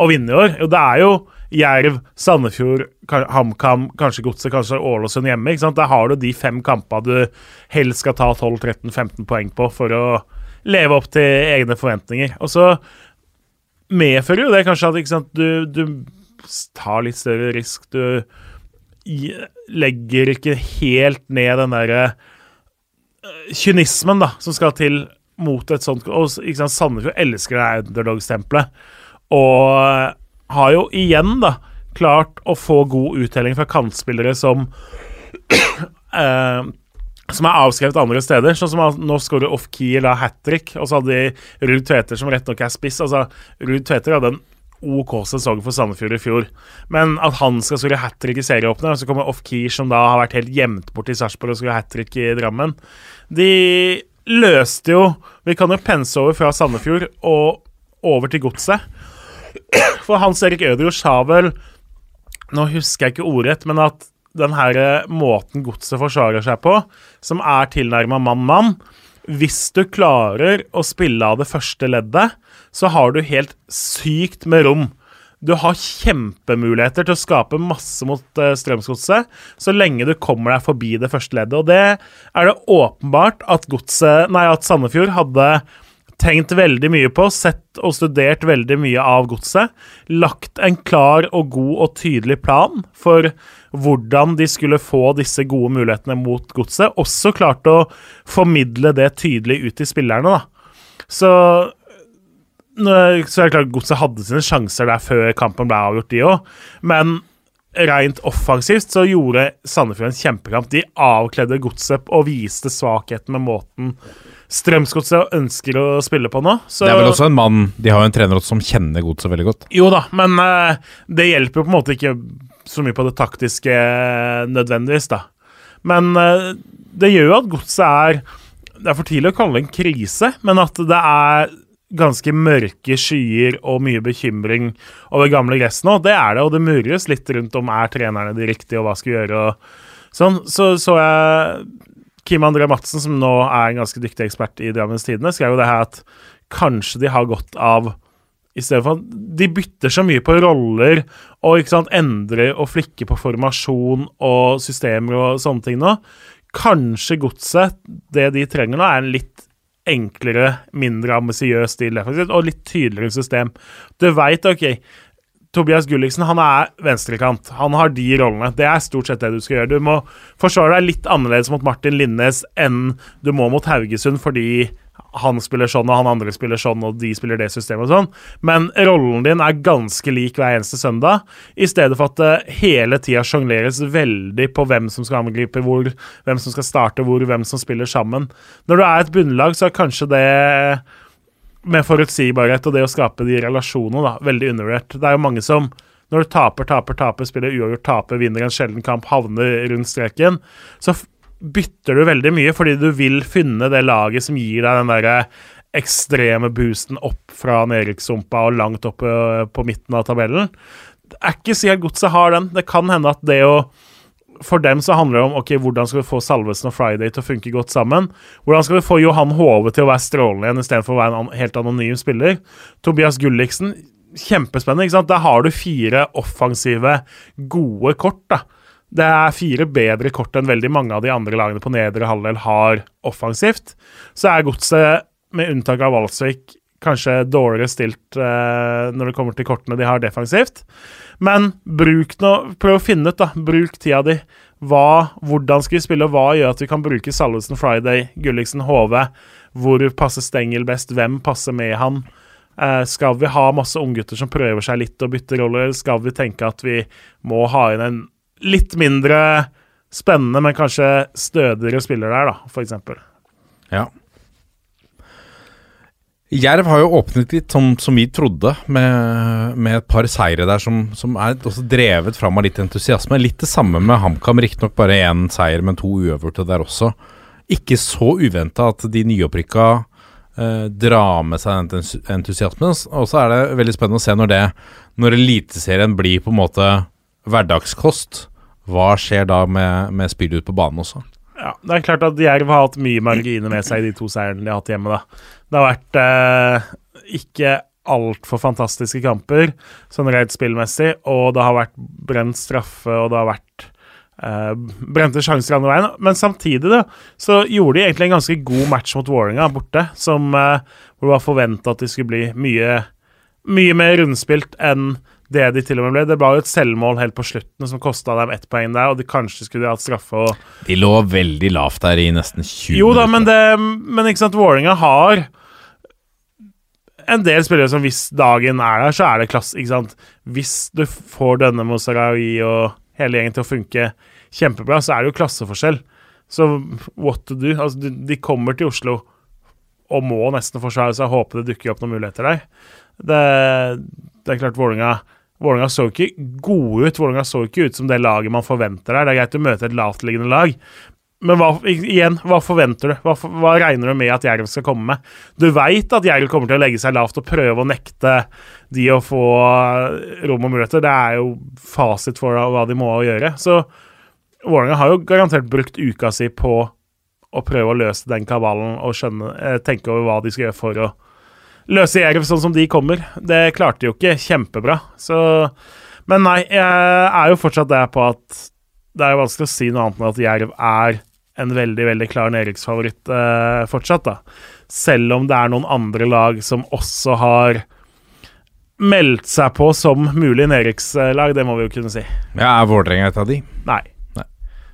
å vinne i år? Jo, det er jo Jerv, Sandefjord, HamKam, kanskje Godset, kanskje Ålesund hjemme. ikke sant? Der har du de fem kampene du helst skal ta 12-13-15 poeng på for å leve opp til egne forventninger. Og så medfører jo det kanskje at sant, du, du tar litt større risk. Du legger ikke helt ned den derre eh, kynismen da, som skal til mot et sånt Og Sandefjord elsker det underdog-stempelet. Og har jo igjen da klart å få god uttelling fra kantspillere som eh, som er avskrevet andre steder. Sånn som at Nå skårer off-key eller hat trick, og så hadde de Ruud Tveter som rett nok er spiss. Altså, Ruud Tveter hadde en OK sesong for Sandefjord i fjor, men at han skal skåre hat trick i serieåpner, og så kommer off-key som da har vært helt gjemt bort i Sarpsborg og skårer hat trick i Drammen De løste jo Vi kan jo pense over fra Sandefjord og over til Godset. For Hans Erik Ødegaard sa vel Nå husker jeg ikke ordrett, men at den her eh, måten Godset forsvarer seg på, som er tilnærma mann-mann Hvis du klarer å spille av det første leddet, så har du helt sykt med rom. Du har kjempemuligheter til å skape masse mot uh, Strømsgodset, så lenge du kommer deg forbi det første leddet. Og det er det åpenbart at, godset, nei, at Sandefjord hadde tenkt veldig mye på, sett og studert veldig mye av godset. Lagt en klar og god og tydelig plan for hvordan de skulle få disse gode mulighetene mot godset. Også klart å formidle det tydelig ut til spillerne, da. Så så er det klart Godset hadde sine sjanser der før kampen ble avgjort, de òg. Men rent offensivt så gjorde Sandefjord en kjempekamp. De avkledde Godset og viste svakheten med måten Strømsgodset ønsker å spille på nå. Så, Det er vel også en mann De har jo en trener også som kjenner godset veldig godt. Jo da, men uh, det hjelper jo på en måte ikke så mye på det taktiske eh, nødvendigvis, da. Men uh, det gjør jo at godset er Det er for tidlig å kalle det en krise, men at det er ganske mørke skyer og mye bekymring over gamle gress nå. Det er det, og det murres litt rundt om er trenerne de riktige, og hva skal vi gjøre. og sånn. Så så jeg Kim André Madsen, som nå er en ganske dyktig ekspert i Drammens Tidende, skrev jo det her at kanskje de har godt av i stedet for De bytter så mye på roller og ikke sant, endrer og flikker på formasjon og systemer og sånne ting nå. Kanskje godset, det de trenger nå, er en litt enklere, mindre ambisiøs stil og litt tydeligere system. Du veit, OK Tobias Gulliksen han er venstrekant. Han har de rollene. Det er stort sett det du skal gjøre. Du må forsvare deg litt annerledes mot Martin Linnes enn du må mot Haugesund, fordi han spiller sånn, og han andre spiller sånn, og de spiller det systemet og sånn. Men rollen din er ganske lik hver eneste søndag, i stedet for at det hele tida sjongleres veldig på hvem som skal angripe hvor, hvem som skal starte hvor, hvem som spiller sammen. Når du er et bunnlag, så er kanskje det med forutsigbarhet og det å skape de relasjonene, da, veldig undervurdert. Det er jo mange som når du taper, taper, taper, spiller uavgjort, taper, vinner en sjelden kamp, havner rundt streken, så bytter du veldig mye fordi du vil finne det laget som gir deg den derre ekstreme boosten opp fra nedrykkssumpa og langt opp på, på midten av tabellen. Det er ikke sikkert godset har den. Det kan hende at det å for dem så handler det om ok, hvordan skal vi få Salvesen og Friday til å funke godt sammen. Hvordan skal vi få Johan Hove til å være strålende igjen istedenfor å være en helt anonym spiller. Tobias Gulliksen, kjempespennende. ikke sant? Der har du fire offensive, gode kort. da. Det er fire bedre kort enn veldig mange av de andre lagene på nedre halvdel har offensivt. Så er godset, med unntak av Valsvik, kanskje dårligere stilt eh, når det kommer til kortene de har defensivt. Men bruk noe, prøv å finne ut, da. Bruk tida di. Hva, hvordan skal vi spille, og hva gjør at vi kan bruke Salvesen Friday, Gulliksen HV? Hvor passer Stengel best? Hvem passer med han? Eh, skal vi ha masse unggutter som prøver seg litt og bytter roller, eller skal vi tenke at vi må ha inn en litt mindre spennende, men kanskje stødigere spiller der, da, eksempel? Ja. Jerv har jo åpnet litt som, som vi trodde, med, med, et par seire der som, som er også drevet fram av litt entusiasme. Litt det samme med HamKam, riktignok bare én seier, men to uøverte der også. Ikke så uventa at de nyopprykka eh, drar med seg den entusiasmen. Og så er det veldig spennende å se når Når Eliteserien blir på en måte hverdagskost, hva skjer da med, med spillet ut på banen også? Ja, Det er klart at Jerv har hatt mye marginer med seg i de to seirene de har hatt hjemme. da. Det har vært eh, ikke altfor fantastiske kamper, sånn rent spillmessig, og det har vært brent straffe, og det har vært eh, brente sjanser andre veien. Men samtidig da, så gjorde de egentlig en ganske god match mot Vålerenga borte, som, eh, hvor det var forventa at de skulle bli mye, mye mer rundspilt enn det de til og med ble. Det var jo et selvmål helt på slutten som kosta dem ett poeng der, og de kanskje skulle hatt straffe og De lå veldig lavt der i nesten 20 Jo da, men, det, men ikke sant, Vålerenga har en del spillere som hvis dagen er der, så er det klasse. ikke sant? Hvis du får denne Mozarawi og hele gjengen til å funke kjempebra, så er det jo klasseforskjell. Så what to do? Altså, de kommer til Oslo og må nesten forsvare seg håpe det dukker opp noen muligheter der. Det, det er klart Vålerenga Vålerenga så ikke gode ut. Vålerenga så ikke ut som det laget man forventer der. Det er greit å møte et lavtliggende lag, Men hva, igjen, hva forventer du? Hva, hva regner du med at Jerv skal komme med? Du veit at Jerv kommer til å legge seg lavt og prøve å nekte de å få rom og muligheter. Det er jo fasit for hva de må gjøre. Så Vålerenga har jo garantert brukt uka si på å prøve å løse den kabalen og skjønne, eh, tenke over hva de skal gjøre for å løse Jerv sånn som de kommer. Det klarte jo ikke kjempebra. Så Men nei, jeg er jo fortsatt der på at det er jo vanskelig å si noe annet enn at Jerv er en veldig veldig klar nedrykksfavoritt eh, fortsatt. da. Selv om det er noen andre lag som også har meldt seg på som mulig nedrykkslag. Det må vi jo kunne si. Ja, Er Vålerenga et av de? Nei. Nei.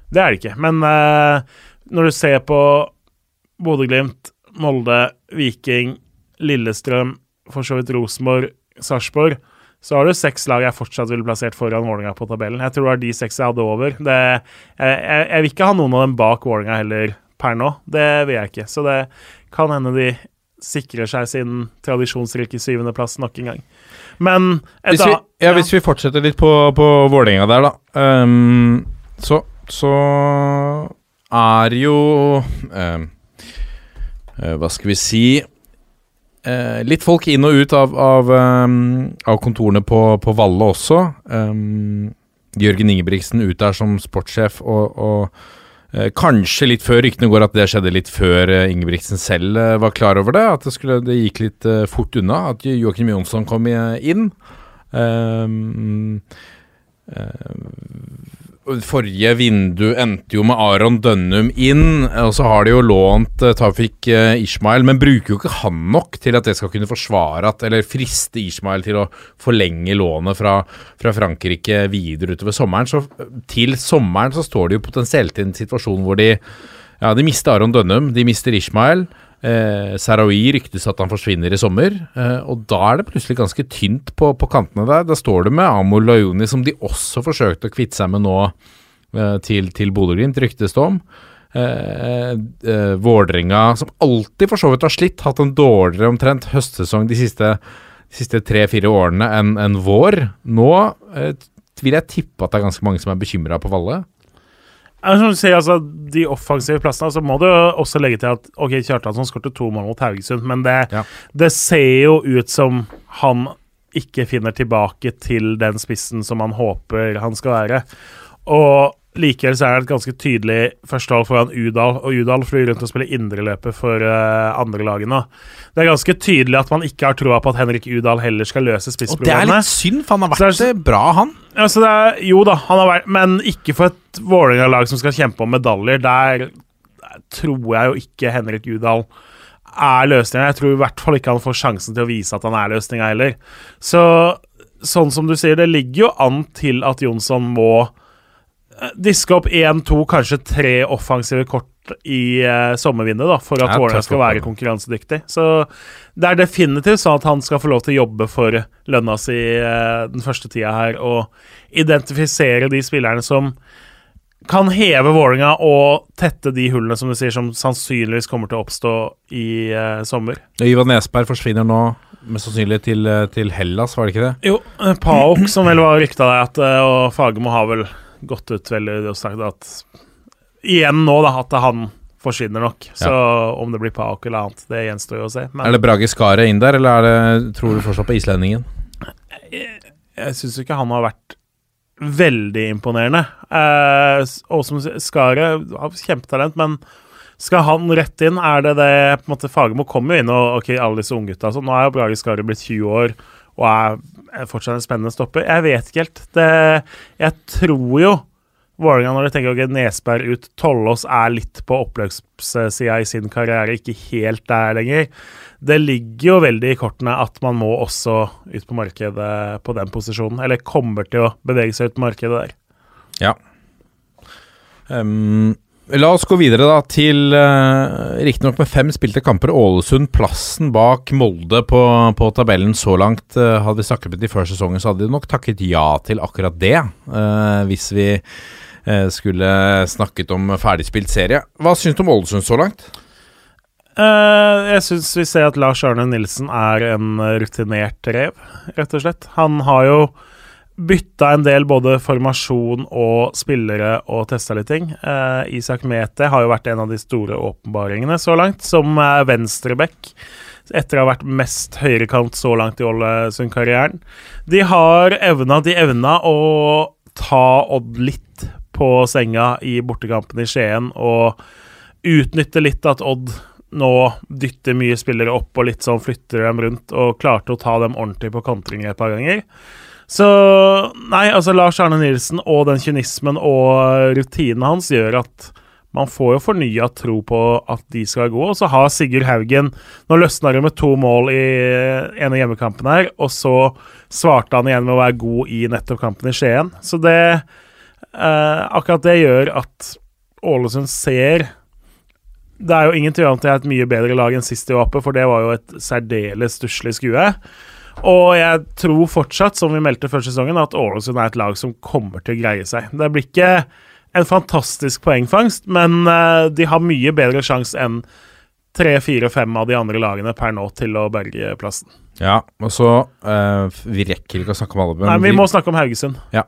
Det er det ikke. Men eh, når du ser på Bodø-Glimt, Molde, Viking, Lillestrøm, for så vidt Rosenborg, Sarpsborg, så har du seks lag jeg fortsatt ville plassert foran Vålerenga på tabellen. Jeg tror det var de seks jeg hadde over. Det, jeg, jeg, jeg vil ikke ha noen av dem bak Vålerenga heller per nå. Det vil jeg ikke. Så det kan hende de sikrer seg sin tradisjonsrike syvendeplass nok en gang. Men Hvis vi, ja, ja, hvis vi fortsetter litt på, på Vålerenga der, da. Um, så, så er jo eh, Hva skal vi si eh, Litt folk inn og ut av, av, um, av kontorene på, på Valle også. Um, Jørgen Ingebrigtsen ut der som sportssjef, og, og eh, kanskje litt før ryktene går at det skjedde litt før eh, Ingebrigtsen selv eh, var klar over det. At det, skulle, det gikk litt eh, fort unna. At Joakim Jonsson kom i, inn. Um, Forrige vindu endte jo med Aron Dønnum inn, og så har de jo lånt uh, Tafik eh, Ishmael, men bruker jo ikke han nok til at det skal kunne forsvare at, eller friste Ishmael til å forlenge lånet fra, fra Frankrike videre utover sommeren. Så eh, til sommeren så står de jo potensielt i en situasjon hvor de ja, de mister Aron Dønnum, de mister Ishmael. Eh, Sarawi ryktes at han forsvinner i sommer, eh, og da er det plutselig ganske tynt på, på kantene der. Da står det med Amor Lajoni, som de også forsøkte å kvitte seg med nå eh, til, til Bodø-Glimt, ryktes det om. Eh, eh, Vålerenga, som alltid for så vidt har slitt, hatt en dårligere omtrent høstsesong de siste, siste tre-fire årene enn en vår. Nå eh, vil jeg tippe at det er ganske mange som er bekymra på Valle. Som du sier, altså, De offensive plassene, så må du også legge til at ok, Kjartansson skåret to mål mot Haugesund, men det, Ja. det ser jo ut som han ikke finner tilbake til den spissen som han håper han skal være. Og likevel så er det et ganske tydelig førstevalg foran Udal, og Udal flyr rundt og spiller indreløper for uh, andre lagene. Det er ganske tydelig at man ikke har troa på at Henrik Udal heller skal løse Og det er litt synd, for han har Så vært det eh, bra, han. Altså det er, jo da, han har vært Men ikke for et Vålerenga-lag som skal kjempe om medaljer. Der, der tror jeg jo ikke Henrik Udal er løsninga. Jeg tror i hvert fall ikke han får sjansen til å vise at han er løsninga heller. Så sånn som du sier, det ligger jo an til at Jonsson må diske opp én, to, kanskje tre offensive kort i uh, sommervinduet da, for at Vålerenga skal være konkurransedyktig. Så det er definitivt sånn at han skal få lov til å jobbe for lønna si uh, den første tida her, og identifisere de spillerne som kan heve Vålerenga og tette de hullene som du sier som sannsynligvis kommer til å oppstå i uh, sommer. Ivan Nesberg forsvinner nå mest sannsynlig til, eh, til Hellas, var det ikke det? Jo, eh, Paok, som vel var rykta der, at, eh, og Fagermo har vel gått ut veldig og sagt at Igjen nå, da, at han forsvinner nok. Så om det blir Paok eller annet, det gjenstår jo å se. Men Er det Brage Skaret inn der, eller er det, tror du fortsatt på islendingen? jeg syns ikke han har vært veldig imponerende. Eh, og som Skaret har kjempetalent, men skal han rett inn, er det det på en måte Fagermo kommer jo inn, og ok, alle disse unggutta altså, Nå er jo Brage Skaret blitt 20 år og er, er fortsatt en spennende stopper. Jeg vet ikke helt. Det, jeg tror jo Vålerenga, når de tenker ok, Nesberg ut, Tollås er litt på oppløpssida i sin karriere, ikke helt der lenger. Det ligger jo veldig i kortene at man må også ut på markedet på den posisjonen. Eller kommer til å bevege seg ut på markedet der. Ja. Ehm, la oss gå videre da til uh, Riktignok med fem spilte kamper, Ålesund plassen bak Molde på, på tabellen så langt. Uh, hadde vi snakket med de før sesongen, så hadde de nok takket ja til akkurat det. Uh, hvis vi uh, skulle snakket om ferdigspilt serie. Hva syns du om Ålesund så langt? Jeg syns vi ser at Lars Arne Nilsen er en rutinert rev, rett og slett. Han har jo bytta en del både formasjon og spillere og testa litt ting. Eh, Isak Mete har jo vært en av de store åpenbaringene så langt, som eh, venstreback. Etter å ha vært mest høyrekant så langt i Ålesund-karrieren. De har evna De evna å ta Odd litt på senga i bortekampen i Skien og utnytte litt at Odd nå dytter mye spillere opp og litt sånn flytter dem rundt, og klarte å ta dem ordentlig på kontringer et par ganger. Så nei, altså Lars Arne Nilsen og den kynismen og rutinen hans gjør at man får jo fornya tro på at de skal gode. Og så har Sigurd Haugen Nå løsna det med to mål i en av hjemmekampene her, og så svarte han igjen med å være god i nettopp kampen i Skien. Så det eh, Akkurat det gjør at Ålesund ser Det er jo ingen tvil om at det er et mye bedre lag enn sist i oppe, for det var jo et særdeles stusslig skue. Og jeg tror fortsatt, som vi meldte før sesongen, at Ålesund er et lag som kommer til å greie seg. Det blir ikke en fantastisk poengfangst, men uh, de har mye bedre sjanse enn tre, fire, fem av de andre lagene per nå til å berge plassen. Ja, og så uh, Vi rekker ikke å snakke om alle. Nei, vi, må snakke om Haugesund. Ja.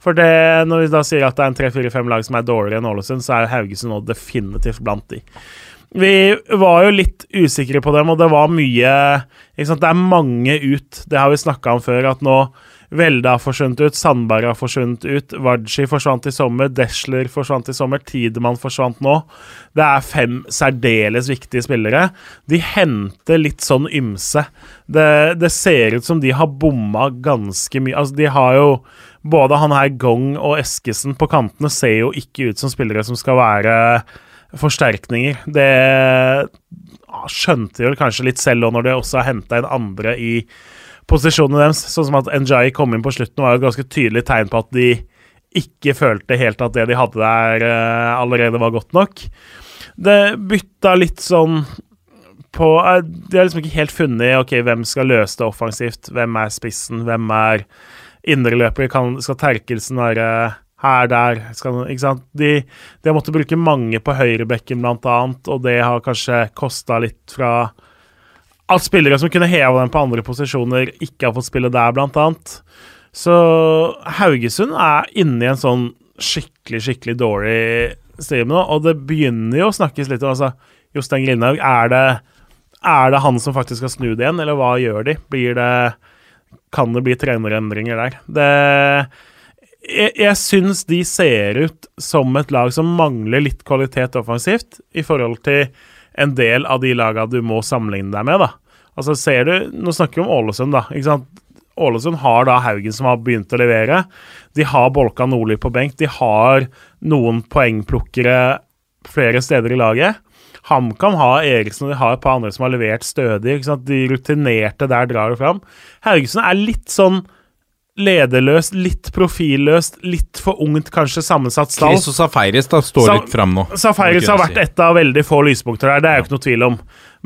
For det, når vi da sier at det er en tre, fire, fem lag som er dårligere enn Ålesund, så er Haugesund nå definitivt blant de. Vi var jo litt usikre på dem, og det var mye? Det er mange ut. Det har vi snakka om før, at nå Velde har forsvunnet ut, Sandberg har forsvunnet ut, Waji forsvant i sommer, Desler forsvant i sommer, Tidemann forsvant nå. Det er fem særdeles viktige spillere. De henter litt sånn ymse. Det, det ser ut som de har bomma ganske mye. Altså, de har jo Både han her Gong og Eskesen på kantene ser jo ikke ut som spillere som skal være forsterkninger. Det skjønte vel kanskje litt selv òg, når de også har henta inn andre i posisjonene deres. Sånn som at Njai kom inn på slutten, var jo et ganske tydelig tegn på at de ikke følte helt at det de hadde der, uh, allerede var godt nok. Det bytta litt sånn på uh, De har liksom ikke helt funnet ok, hvem skal løse det offensivt. Hvem er spissen? Hvem er indreløper? Skal Terkelsen være her, der skal, ikke sant? De, de har måttet bruke mange på høyrebekken, blant annet, og det har kanskje kosta litt fra at spillere som kunne heva dem på andre posisjoner, ikke har fått spille der, blant annet. Så Haugesund er inne i en sånn skikkelig, skikkelig dårlig stream nå, og det begynner jo å snakkes litt om altså, Jostein Grindhaug. Er det, er det han som faktisk skal snu det igjen, eller hva gjør de? Blir det Kan det bli trenerendringer der? Det jeg, jeg syns de ser ut som et lag som mangler litt kvalitet offensivt i forhold til en del av de lagene du må sammenligne deg med. da. Altså ser du, Nå snakker vi om Ålesund, da. ikke sant? Ålesund har da Haugen som har begynt å levere. De har Bolka Nordli på benk. De har noen poengplukkere flere steder i laget. HamKam har Eriksen og de har et par andre som har levert stødig. De rutinerte der drar det fram. Haugesund er litt sånn lederløst, litt profilløst, litt for ungt, kanskje sammensatt stall. Chris og Safaris da står Sa litt fram nå. Safaris har vært et av veldig få lyspunkter der, det er jo ikke noe tvil om.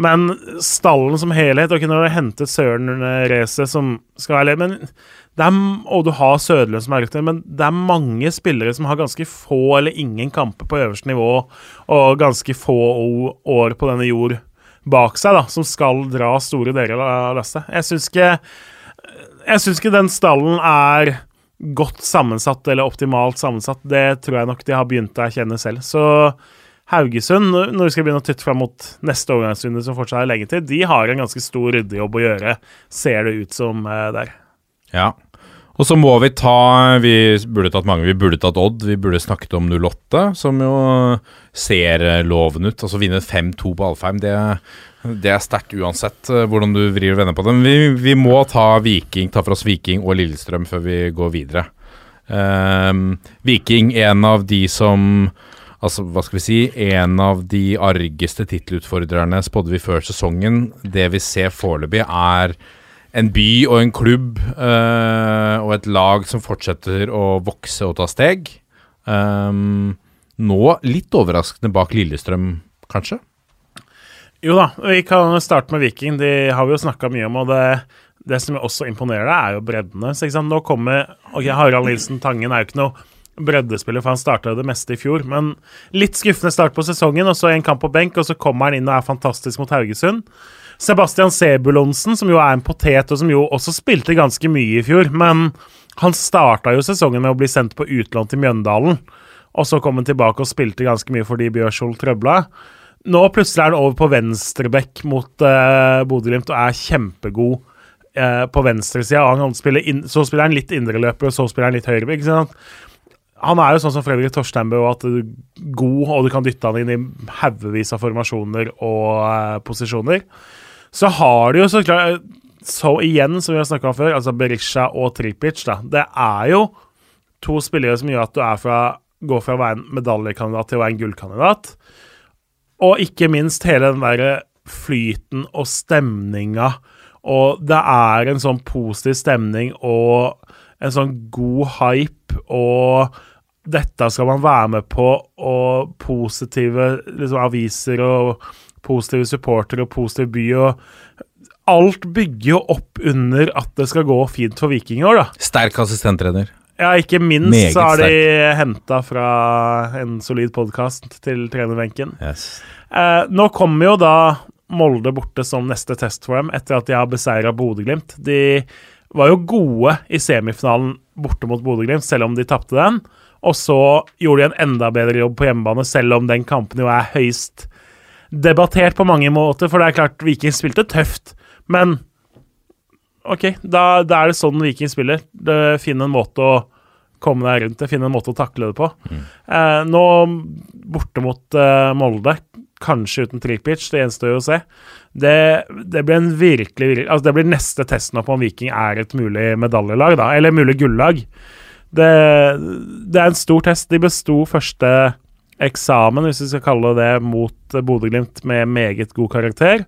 Men stallen som helhet Og har hentet Søren Racet, som skal være leder er, Og du har Søderlund som er men det er mange spillere som har ganske få eller ingen kamper på øverste nivå, og ganske få år på denne jord bak seg, da, som skal dra store deler av lasset. Jeg syns ikke jeg syns ikke den stallen er godt sammensatt eller optimalt sammensatt. Det tror jeg nok de har begynt å erkjenne selv. Så Haugesund, når vi skal begynne å tytte fram mot neste overgangsrunde, som fortsatt er lenge til, de har en ganske stor ryddejobb å gjøre, ser det ut som uh, der. Ja. Og så må vi ta Vi burde tatt mange. Vi burde tatt Odd. Vi burde snakket om 08, som jo ser loven ut. Altså vinne 5-2 på Alfheim, det det er sterkt uansett uh, hvordan du vrir og vender på det. Men vi, vi, må ta Viking, ta for oss Viking og Lillestrøm før vi går videre. Um, Viking, en av de som Altså, hva skal vi si En av de argeste tittelutfordrerne spådde vi før sesongen. Det vi ser foreløpig, er en by og en klubb uh, og et lag som fortsetter å vokse og ta steg. Um, nå litt overraskende bak Lillestrøm, kanskje? Jo da, vi kan starte med Viking. De har vi jo snakka mye om. og det, det som også imponerer deg, er jo breddene. Så? Nå kommer ok, Harald Nilsen Tangen er jo ikke noe breddespiller, for han starta det meste i fjor. Men litt skuffende start på sesongen, og så en kamp på benk, og så kommer han inn og er fantastisk mot Haugesund. Sebastian Sebulonsen, som jo er en potet, og som jo også spilte ganske mye i fjor, men Han starta jo sesongen med å bli sendt på utlån til Mjøndalen, og så kom han tilbake og spilte ganske mye fordi Bjørsvold trøbla. Nå plutselig er han over på venstrebekk mot uh, Bodø-Glimt og er kjempegod uh, på venstresida. Så spiller han litt indreløper, og så spiller han litt høyrebekk. Han er jo sånn som Fredrik Torsteinbø, at du er god, og du kan dytte han inn i haugevis av formasjoner og uh, posisjoner. Så har de jo så klart Så igjen, som vi har snakka om før, altså Berisha og Tripic, da. Det er jo to spillere som gjør at du fra, går fra å være en medaljekandidat til å være en gullkandidat. Og ikke minst hele den derre flyten og stemninga. Og det er en sånn positiv stemning og en sånn god hype, og dette skal man være med på, og positive liksom, aviser og positive supportere og positiv by og Alt bygger jo opp under at det skal gå fint for Viking i år, da. Sterk assistenttrener. Ja, ikke minst Meget så har de henta fra en solid podkast til trenerbenken. Yes. Eh, nå kommer jo da Molde borte som neste test for dem, etter at de har beseira Bodø-Glimt. De var jo gode i semifinalen borte mot Bodø-Glimt, selv om de tapte den. Og så gjorde de en enda bedre jobb på hjemmebane, selv om den kampen jo er høyst debattert på mange måter. For det er klart, Viking spilte tøft, men OK, da, da er det sånn Viking spiller. Finn en måte å komme deg rundt det, finne en måte å takle det på. Eh, nå borte mot eh, Molde, kanskje uten Tripic, det gjenstår jo å se. Det, det blir en virkelig, virkelig altså Det blir neste testen på om Viking er et mulig medaljelag, da, eller mulig gullag. Det, det er en stor test. De besto første eksamen, hvis vi skal kalle det mot Bodø-Glimt med meget god karakter.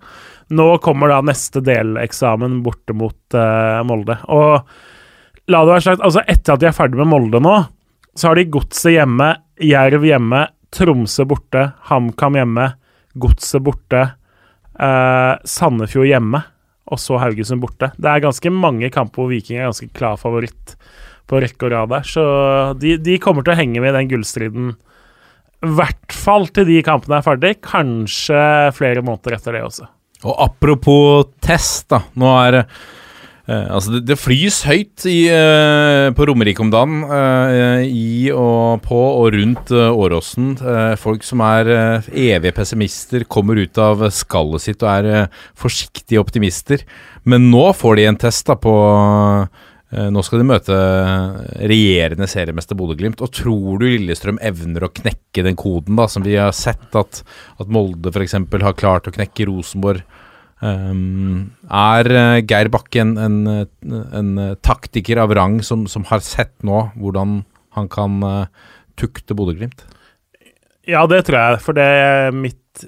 Nå kommer da neste deleksamen borte mot uh, Molde. Og la det være sagt, altså etter at de er ferdig med Molde nå, så har de Godset hjemme, Jerv hjemme, Tromsø borte, HamKam hjemme, Godset borte, uh, Sandefjord hjemme, og så Haugesund borte. Det er ganske mange kamper hvor Viking er ganske klar favoritt på rekke og rad der, så de, de kommer til å henge med i den gullstriden. I hvert fall til de kampene er ferdig, kanskje flere måneder etter det også. Og apropos test, da. Nå er eh, Altså, det, det flys høyt i, eh, på Romerike om dagen. eh, I og på og rundt eh, Åråsen. Eh, folk som er eh, evige pessimister, kommer ut av skallet sitt og er forsiktige optimister. Men nå får de en test da på eh, Nå skal de møte regjerende seriemester Bodø-Glimt. Og tror du Lillestrøm evner å knekke den koden, da, som vi har sett at, at Molde f.eks. har klart å knekke Rosenborg? Um, er eh, Geir Bakke en, en, en eh, taktiker av rang som, som har sett nå hvordan han kan eh, tukte Bodø-Glimt? Ja, det tror jeg, for det er mitt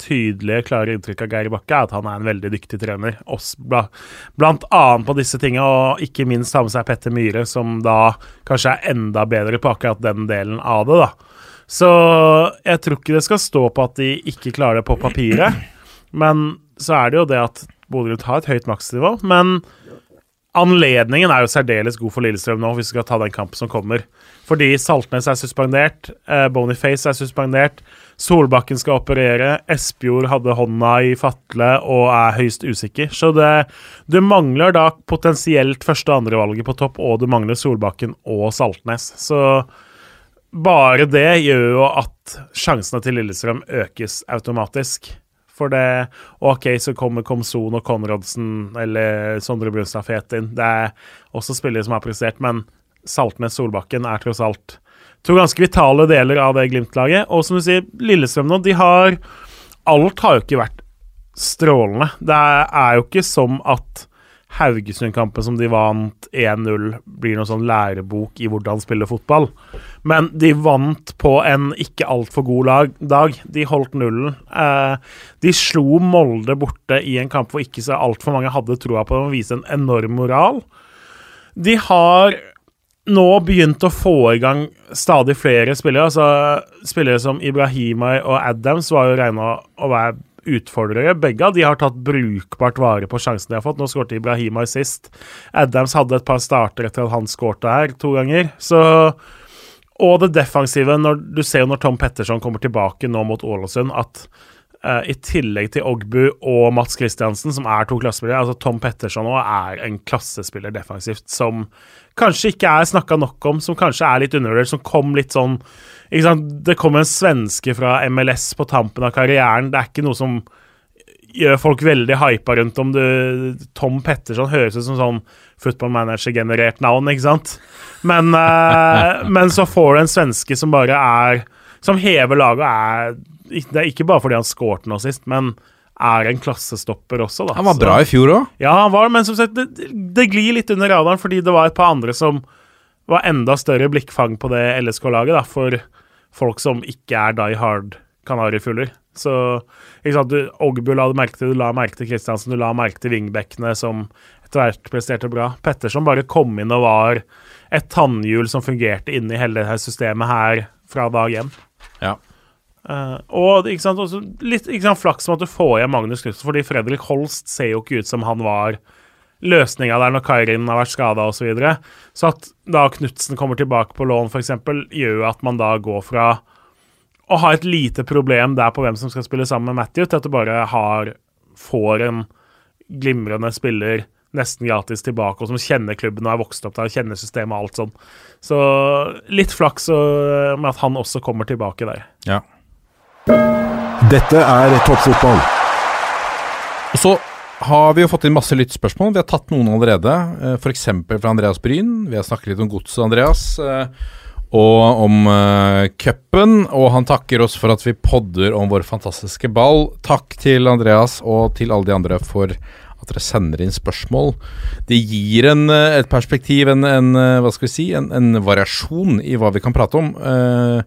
tydelige, klare inntrykk av Geir Bakke er at han er en veldig dyktig trener. Også blant annet på disse tingene, og ikke minst ha med seg Petter Myhre, som da kanskje er enda bedre på akkurat den delen av det, da. Så jeg tror ikke det skal stå på at de ikke klarer det på papiret, men så er det jo det at Bodø-Glimt har et høyt maksnivå, men Anledningen er jo særdeles god for Lillestrøm nå, hvis vi skal ta den kampen som kommer. Fordi Saltnes er suspendert, eh, Boniface er suspendert, Solbakken skal operere, Espejord hadde hånda i fatle og er høyst usikker. Så det, du mangler da potensielt første- og andrevalget på topp, og du mangler Solbakken og Saltnes. Så bare det gjør jo at sjansene til Lillestrøm økes automatisk. For det OK, så kommer Komson og Konradsen eller Sondre Brunstad Fet inn. Det er også spillere som har prestert, men Saltnes Solbakken er tross alt to ganske vitale deler av det Glimt-laget. Og som du sier, Lillestrøm nå, de har Alt har jo ikke vært strålende. Det er jo ikke som at Haugesund-kampen som de vant 1-0, blir noen sånn lærebok i hvordan spille fotball. Men de vant på en ikke altfor god lag, dag. De holdt nullen. Eh, de slo Molde borte i en kamp hvor ikke så altfor mange hadde troa på dem, og viste en enorm moral. De har nå begynt å få i gang stadig flere spillere. Altså, spillere som Ibrahimay og Adams var jo regna å være utfordrere. Begge av de har tatt brukbart vare på sjansen de har fått. Nå skårte Ibrahimay sist. Adams hadde et par starter etter at han skårte her to ganger. Så og det defensive, når du ser jo når Tom Petterson kommer tilbake nå mot Ålesund, at eh, i tillegg til Ogbu og Mats Christiansen, som er to klassespillere Altså Tom Petterson også er en klassespiller defensivt som kanskje ikke er snakka nok om, som kanskje er litt undervurdert, som kom litt sånn ikke sant? Det kom en svenske fra MLS på tampen av karrieren. Det er ikke noe som gjør folk veldig hypa rundt om du Tom Petterson høres ut som sånn football manager-generert navn, ikke sant? Men, uh, men så får du en svenske som bare er Som hever laget og er Det er ikke bare fordi han skårte nå sist, men er en klassestopper også, da. Han var bra i fjor òg. ja, han var men som sagt, det, det glir litt under radaren, fordi det var et par andre som var enda større blikkfang på det LSK-laget, da, for folk som ikke er die hard kanarifugler. Så ikke sant, du, Ogbu la du merke til, du la merke til Kristiansen, du la merke til wingbackene som etter hvert presterte bra. Petterson bare kom inn og var et tannhjul som fungerte inni hele det her systemet her fra dag én. Ja. Eh, og ikke sant, også litt ikke sant, flaks med at du får igjen Magnus Knutsen, fordi Fredrik Holst ser jo ikke ut som han var løsninga der når Kairin har vært skada osv. Så, videre. så at da Knutsen kommer tilbake på lån, f.eks., gjør at man da går fra å ha et lite problem der på hvem som skal spille sammen med Matthew, til at du bare har får en glimrende spiller nesten gratis tilbake, og som kjenner klubben og er vokst opp der og kjenner systemet og alt sånn. Så litt flaks øh, med at han også kommer tilbake der. Ja. Dette er toppfotball. Så har vi jo fått inn masse lyttspørsmål. Vi har tatt noen allerede. F.eks. fra Andreas Bryn. Vi har snakket litt om godset, Andreas. eh, Og om uh, cupen. Og han takker oss for at vi podder om vår fantastiske ball. Takk til Andreas og til alle de andre for at dere sender inn spørsmål. Det gir en, eh, et perspektiv, en, en, eh, hva skal vi si, en, en variasjon i hva vi kan prate om. eh,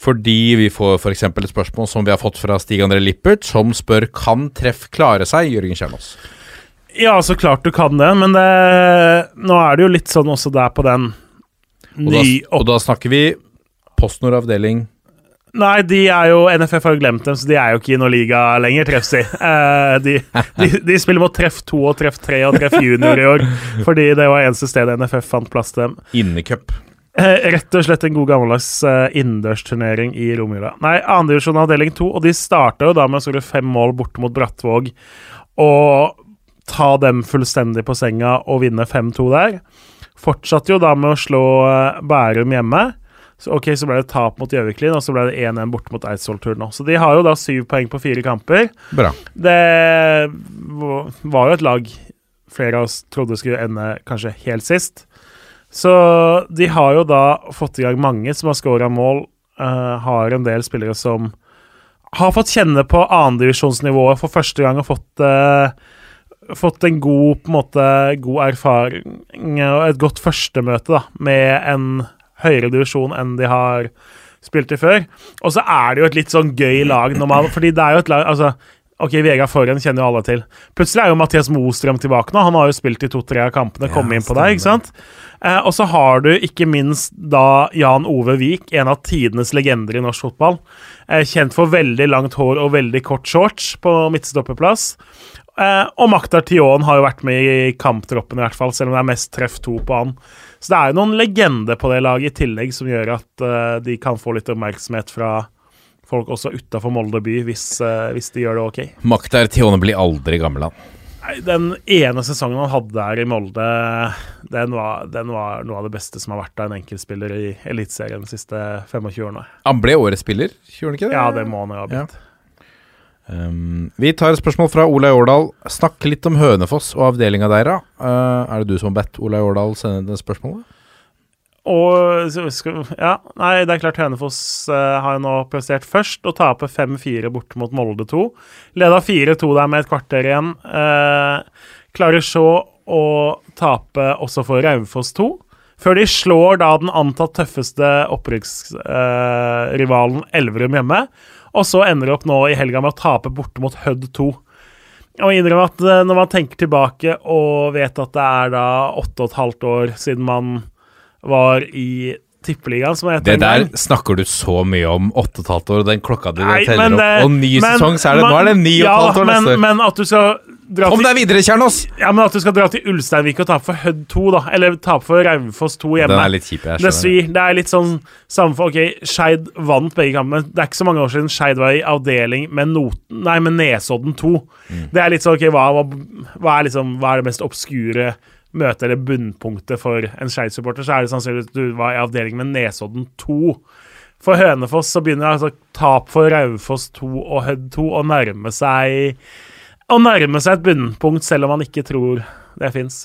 fordi vi får f.eks. et spørsmål som vi har fått fra Stig André Lippert, som spør kan treff klare seg, Jørgen Kjernås. Ja, så klart du kan det, men det, nå er det jo litt sånn også der på den Og da, og da snakker vi PostNord avdeling. Nei, de er jo NFF har jo glemt dem, så de er jo ikke i noen liga lenger, treff si. Eh, de, de, de spiller mot treff 2 og treff 3 og treff junior i år, fordi det var eneste stedet NFF fant plass til dem. Innecup. Eh, rett og slett en god gammeldags uh, innendørsturnering i romjula. Nei, andredivisjon avdeling 2, og de starta jo da med å skåre fem mål borte mot Brattvåg og ta dem fullstendig på senga og vinne 5-2 der. Fortsatte jo da med å slå eh, Bærum hjemme. Så ok, så ble det tap mot Gjøviklin, og så ble det 1-1 borte mot Eidsvollturen nå. Så de har jo da syv poeng på fire kamper. Bra. Det var jo et lag flere av oss trodde skulle ende kanskje helt sist. Så de har jo da fått i gang mange som har scora mål. Uh, har en del spillere som har fått kjenne på andredivisjonsnivået for første gang og fått uh, Fått en god på en måte, god erfaring og et godt førstemøte da, med en høyere divisjon enn de har spilt i før. Og så er det jo et litt sånn gøy lag når man Fordi det er jo et lag altså, Ok, Vegard Forhen kjenner jo alle til. Plutselig er jo Mathias Mostrøm tilbake nå. Han har jo spilt i to-tre av kampene, kommet inn på deg, ikke sant? Eh, og så har du ikke minst da Jan Ove Vik, en av tidenes legender i norsk fotball. Eh, kjent for veldig langt hår og veldig kort shorts på midtstopperplass. Eh, og Maktar Tion har jo vært med i kamptroppen, i hvert fall, selv om det er mest treff to på han. Så det er jo noen legender på det laget i tillegg som gjør at eh, de kan få litt oppmerksomhet fra folk også utafor Molde by, hvis, eh, hvis de gjør det ok. Makta er Tione blir aldri gammel, han. Den ene sesongen han hadde der i Molde, den var, den var noe av det beste som har vært av en enkeltspiller i Eliteserien de siste 25 årene. Han ble årets spiller, gjorde han ikke det? Ja, det må han jo ha blitt. Um, vi tar et spørsmål fra Olai Årdal. Snakk litt om Hønefoss og avdelinga deres. Uh, er det du som har bedt Olai Årdal sende det spørsmålet? Og Ja, nei, det er klart Hønefoss uh, har nå prestert først å tape 5-4 borte mot Molde 2. Leda 4-2 der med et kvarter igjen. Uh, klarer så å tape også for Raufoss 2. Før de slår da den antatt tøffeste opprykksrivalen Elverum hjemme. Og så ender de opp nå i helga med å tape borte mot Hødd 2. Og innrømme at eh, når man tenker tilbake og vet at det er da åtte og et halvt år siden man var i Tippeligaen, som det Det der gang. snakker du så mye om. Åtte og et halvt år, og den klokka di teller opp. Og ny men sesong, så er det, nå er det ni og et ja, halvt år men, neste år. Men at du skal dra Kom til, deg videre, Kjernås! ja, men at du skal dra til Ulsteinvik og tape for Hødd 2, da. Eller tape for Raufoss 2 hjemme. Den er litt kjip, jeg Det svir. Det er litt sånn samme for Ok, Skeid vant begge kampene. Det er ikke så mange år siden Skeid var i avdeling med, noten, nei, med Nesodden 2. Mm. Det er litt sånn Ok, hva, hva, hva, er liksom, hva er det mest obskure møtet eller bunnpunktet for en Skeid-supporter? Så er det sannsynligvis du var i avdeling med Nesodden 2. For Hønefoss så begynner altså tap for Raufoss 2 og Hødd 2 å nærme seg Å nærme seg et bunnpunkt, selv om man ikke tror det fins.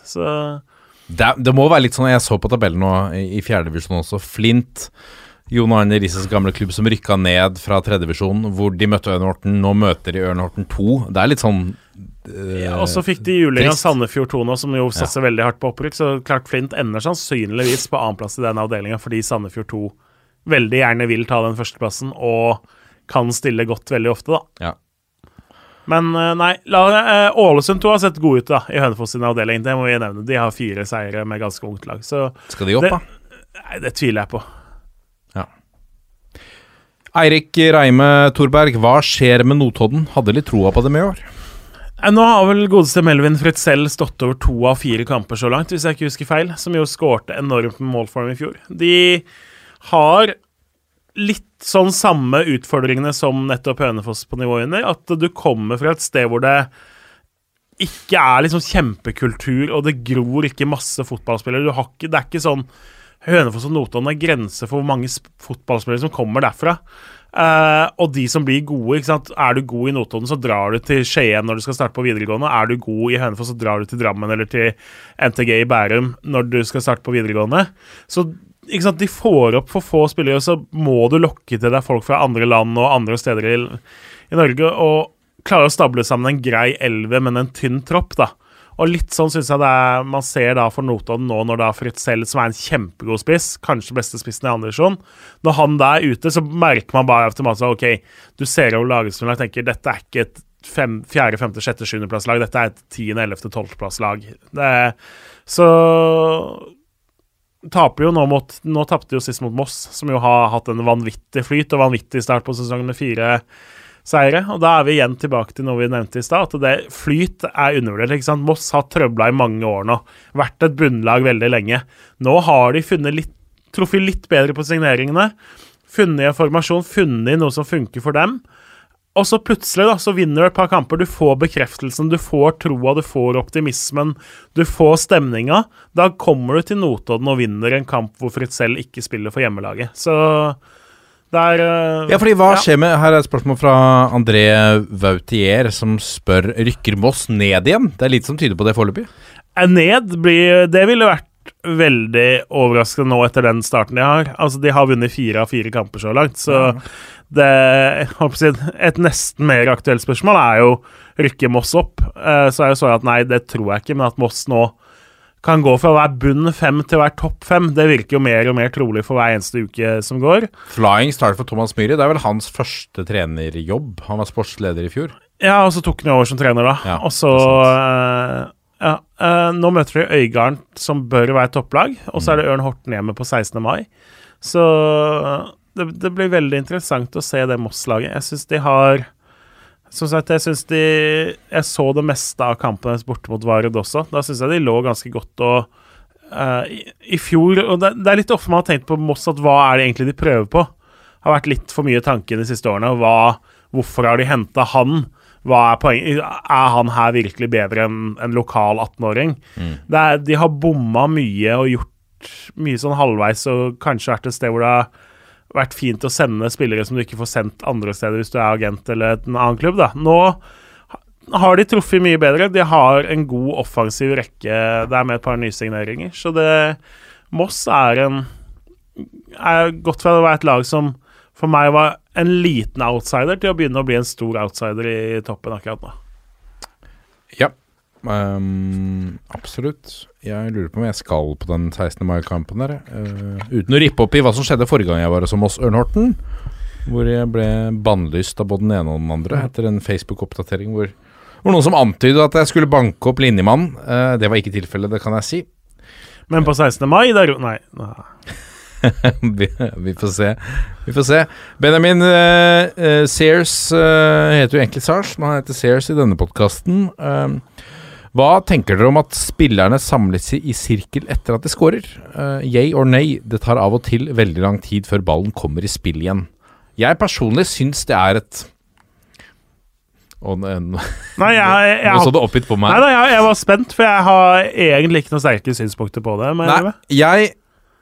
Det, det må være litt sånn Jeg så på tabellen nå i, fjerdedivisjon også. Flint, Jon Arne Risses gamle klubb som rykka ned fra tredjedivisjon, hvor de møtte Ørn Horten. Nå møter de Ørn Horten 2. Det er litt sånn Ja, og så fikk de juling av. Sandefjord 2 nå, som jo satser veldig hardt på opprykk. Så klart Flint ender sannsynligvis på annenplass i den avdelinga fordi Sandefjord 2 veldig gjerne vil ta den førsteplassen og kan stille godt veldig ofte, da. Ja. Men eh, nei, la, eh, Ålesund 2 har sett gode ut da i Hønefoss sin avdeling. Det må vi nevne. De har fire seire med ganske ungt lag. Så Skal de opp, Det- da? nei, det tviler jeg på. Eirik Reime Thorberg, hva skjer med Notodden? Hadde litt troa på dem i år. Eh, Nå har vel godeste Melvin Fritzell stått over to av fire kamper så langt, hvis jeg ikke husker feil, som jo skårte enormt med mål for dem i fjor. De har litt sånn samme utfordringene som nettopp Hønefoss på nivå under, at du kommer fra et sted hvor det ikke er liksom kjempekultur, og det gror ikke masse fotballspillere. Ikke, det er ikke sånn Hønefoss og Notodden er grenser for hvor mange fotballspillere som kommer derfra. Eh, og de som blir gode, ikke sant? Er du god i Notodden, så drar du til Skien når du skal starte på videregående. Er du god i Hønefoss, så drar du til Drammen eller til NTG i Bærum når du skal starte på videregående. Så ikke sant? de får opp for få spillere, så må du lokke til deg folk fra andre land og andre steder i, i Norge. Og klare å stable sammen en grei elve, men en tynn tropp, da. Og litt sånn syns jeg det er man ser da for Notodden nå, når da Fritzell, som er en kjempegod spiss, kanskje beste spissen i andre divisjon, når han da er ute, så merker man bare automatisk at OK, du ser over lagerstillinga og tenker dette er ikke et fem, fjerde, femte, sjette, sjuendeplasslag, dette er et tiende, ellevte, tolvteplasslag. Så taper jo nå mot Nå tapte jo sist mot Moss, som jo har hatt en vanvittig flyt og vanvittig start på sesongen med fire seire. Og da er vi igjen tilbake til noe vi nevnte i stad, at det flyt er undervurdert. ikke sant? Moss har trøbla i mange år nå. Vært et bunnlag veldig lenge. Nå har de funnet litt, truffet litt bedre på signeringene. Funnet en formasjon, funnet noe som funker for dem. Og så plutselig da, så vinner du et par kamper. Du får bekreftelsen, du får troa, du får optimismen, du får stemninga. Da kommer du til Notodden og vinner en kamp hvor Fritzell ikke spiller for hjemmelaget. Så det er eh, Ja, fordi hva Ja. skjer med Her er et spørsmål fra André Vautier, som spør Rykker Moss ned igjen? Det er lite som tyder på det foreløpig. er ned blir Det ville vært veldig overraskende nå etter den starten de har. Altså, de har vunnet fire av fire kamper så langt, så det jeg Et nesten mer aktuelt spørsmål er jo rykker Moss opp. Eh, Så er jo så at nei, det tror jeg ikke, men at Moss nå kan gå fra å være bunn fem til å være topp fem, det virker jo mer og mer trolig for hver eneste uke som går. Flying start for Thomas Myhre. Det er vel hans første trenerjobb. Han var sportsleder i fjor. Ja, og så tok han over som trener, da. Ja, og så eh, Ja. eh, nå møter de Øygarden, som bør være topplag, og så er det Ørn Horten hjemme på 16. mai. Så eh, det, det blir veldig interessant å se det Moss-laget. Jeg syns de har Som sagt, jeg syns de Jeg så det meste av kampene deres borte mot Varud også. Da syns jeg de lå ganske godt og uh, i, I fjor Og det, det er litt ofte man har tenkt på Moss at hva er det egentlig de prøver på? Har vært litt for mye tanke de siste årene. Hva, hvorfor har de henta han? Hva er poenget? Er han her virkelig bedre enn en lokal 18-åring? Det er- De har bomma mye og gjort mye sånn halvveis og kanskje vært et sted hvor det har vært fint å sende spillere som du ikke får sendt andre steder hvis du er agent eller en annen klubb. da. Nå har de truffet mye bedre. De har en god offensiv rekke. Det er med et par nysigneringer. Så det Moss er en er Godt fra å være et lag som for meg var en liten outsider, til å begynne å bli en stor outsider i toppen akkurat nå. Ja. Ehm, absolutt. Jeg lurer på om jeg skal på den 16. mai-kampen der. Uh, uten å rippe opp i hva som skjedde forrige gang jeg var hos Moss Ørnhorten. Hvor jeg ble bannlyst av både den ene og den andre etter en Facebook-oppdatering hvor det var noen som antydet at jeg skulle banke opp linjemannen. Uh, det var ikke tilfellet, det kan jeg si. Men på 16. mai, der Nei. nei. vi, vi får se. Vi får se. Benjamin uh, uh, Sears uh, heter jo egentlig Sars, men han heter Sears i denne podkasten. Hva tenker dere om at spillerne samles i, i sirkel etter at de skårer? Uh, yay or nay? Det tar av og til veldig lang tid før ballen kommer i spill igjen. Jeg personlig syns det er et og nå Nei, jeg, jeg, Nå så du oppgitt på meg. Nei, nei jeg, jeg, var spent, for jeg har egentlig ikke noen sterke synspunkter på det. Nei, jeg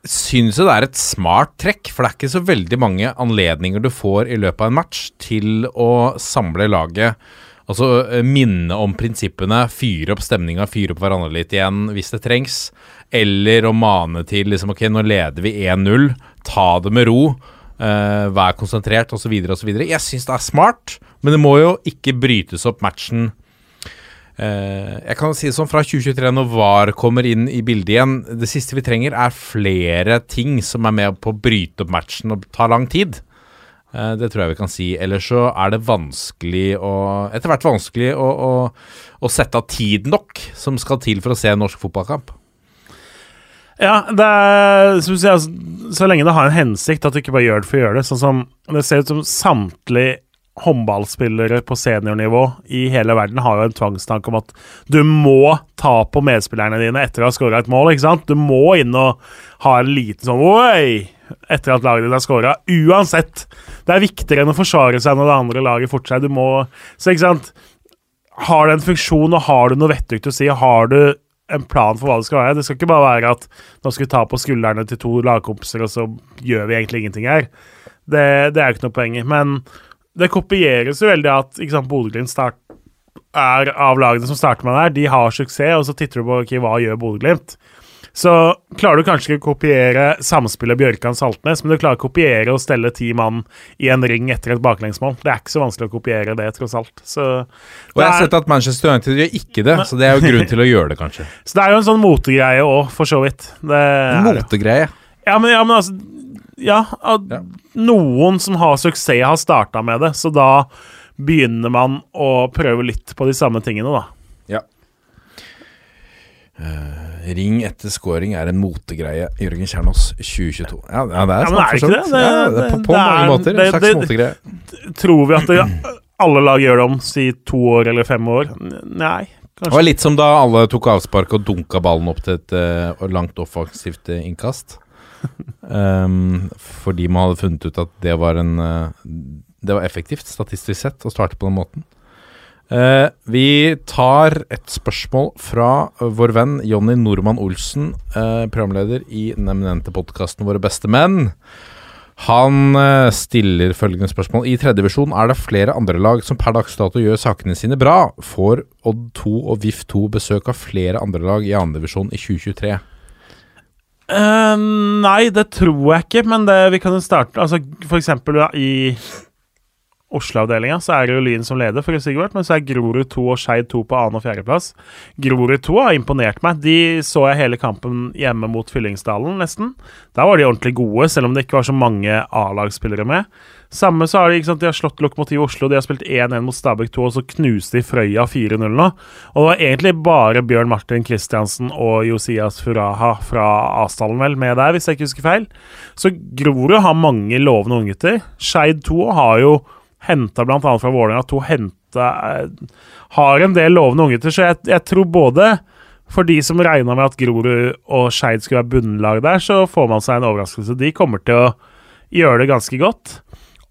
syns det er et smart trekk, for det er ikke så veldig mange anledninger du får i løpet av en match til å samle laget. Altså eh, minne om prinsippene, fyre opp stemninga, fyre opp hverandre litt igjen hvis det trengs. Eller å mane til liksom Ok, nå leder vi 1-0, ta det med ro. Uh, vær konsentrert osv. osv. Jeg syns det er smart, men det må jo ikke brytes opp matchen. Uh, jeg kan si det sånn fra 2023, når VAR kommer inn i bildet igjen Det siste vi trenger, er flere ting som er med på å bryte opp matchen og ta lang tid. Uh, det tror jeg vi kan si. Ellers så er det vanskelig å Etter hvert vanskelig å, å, å sette av tid nok som skal til for å se en norsk fotballkamp. Ja, det er du altså, så lenge det har en hensikt, at du ikke bare gjør det for å gjøre det. Sånn som Det ser ut som samtlige håndballspillere på seniornivå i hele verden har jo en tvangstanke om at du må ta på medspillerne dine etter å ha skåra et mål. ikke sant? Du må inn og ha en liten sånn Oi! Etter at laget ditt har skåra. Uansett. Det er viktigere enn å forsvare seg når det andre laget fortsetter. Du må Så ikke sant Har det en funksjon, og har du noe vettugt å si, har du en plan for hva det skal være. Det skal ikke bare være at nå skal vi ta på skuldrene til to lagkompiser, og så gjør vi egentlig ingenting her. Det, det er jo ikke noe poeng i. Men det kopieres jo veldig at ikke Bodø-Glimt er av lagene som starter med det her. De har suksess, og så titter du på okay, hva gjør Bodø-Glimt. Så klarer du kanskje ikke å kopiere samspillet Bjørkan-Saltnes, men du klarer å kopiere og stelle ti mann i en ring etter et baklengsmål. Det er ikke så vanskelig å kopiere det, tross alt. Så og jeg har sett at Manchester United gjør ikke det, så det er jo grunn til å gjøre det, kanskje. Så det er jo en sånn motegreie òg, for så vidt. motegreie? Ja, men, ja, men altså ja, ja, noen som har suksess, har starta med det, så da begynner man å prøve litt på de samme tingene, da. Ja. Uh, Ring etter scoring er en motegreie. Jørgen Kjernås 2022. Ja, ja det er ja, men er ikke det? Det, ja, det er på, på det mange er, måter. En slags motegreie. Tror vi at det, alle lag gjør det om si to år eller fem år? Nei. Kanskje. Det var litt som da alle tok avspark og dunka ballen opp til et uh, langt offensivt uh, innkast. Um, fordi man hadde funnet ut at det var en uh, Det var effektivt, statistisk sett, å starte på den måten. Uh, vi tar et spørsmål fra vår venn Jonny Normann Olsen, uh, programleder i den eminente podkasten Våre beste menn. Han uh, stiller følgende spørsmål. I tredjevisjon er det flere andre lag som per dags dato gjør sakene sine bra. Får Odd 2 og VIF 2 besøk av flere andre lag i andredivisjon i 2023? nei, det tror jeg ikke, men det, vi kan jo starte Altså for eksempel i Oslo-avdelinga så er det jo Lyn som leder, for Sigvart, men så er Grorud 2 og Skeid 2 på annen- og fjerdeplass. Grorud 2 har imponert meg. De så jeg hele kampen hjemme mot Fyllingsdalen, nesten. Da var de ordentlig gode, selv om det ikke var så mange A-lagsspillere med. Samme så har de, sant, de har slått Lokomotiv Oslo, de har spilt 1-1 mot Stabæk 2, og så knuste de Frøya 4-0 nå. Og det var egentlig bare Bjørn Martin Kristiansen og Josias Furaha fra Asdalen vel med der, hvis jeg ikke husker feil. Så Grorud har mange lovende unggutter. Skeid 2 har jo henta bl.a. fra Vålerenga to henta eh, Har en del lovende unggutter, så jeg, jeg, tror både for de som regna med at Grorud og Skeid skulle være bunnlag der, så får man seg en overraskelse. De kommer til å gjøre det ganske godt.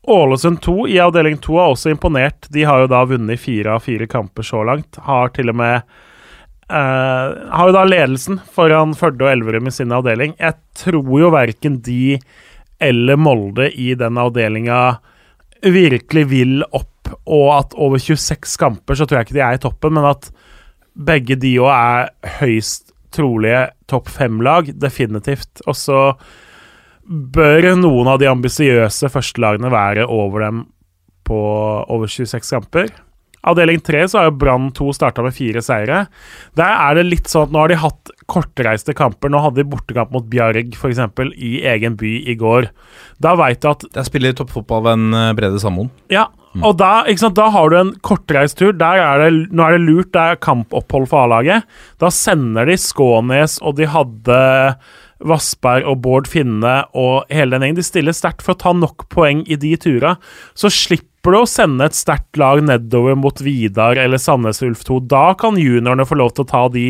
Ålesund 2 i avdeling 2 er også imponert. De har jo da vunnet fire av fire kamper så langt. Har til og med eh, Har jo da ledelsen foran Førde og Elverum i sin avdeling. Jeg tror jo verken de eller Molde i den avdelinga virkelig vil opp, og at over 26 kamper så tror jeg ikke de er i toppen, men at begge de òg er høyst trolige topp fem-lag, definitivt. Og så bør noen av de ambisiøse førstelagene være over dem på over 26 kamper. Avdeling tre så har jo Brann 2 starta med fire seire. Der er det litt sånn at nå har de hatt kortreiste kamper. Nå hadde de bortekamp mot Bjarg f.eks. i egen by i går. Da veit du at Der spiller toppfotballvenn en Brede Sammoen. Ja, mm. og da, da, har du en kortreist tur. Der er det, nå er det lurt, det er kampopphold for A-laget. Da sender de Skånes, og de hadde Vassberg og Bård Finne og hele den gjengen. De stiller sterkt for å ta nok poeng i de tura. Så slipper du å sende et sterkt lag nedover mot Vidar eller Sandnes Ulf 2. Da kan juniorene få lov til å ta de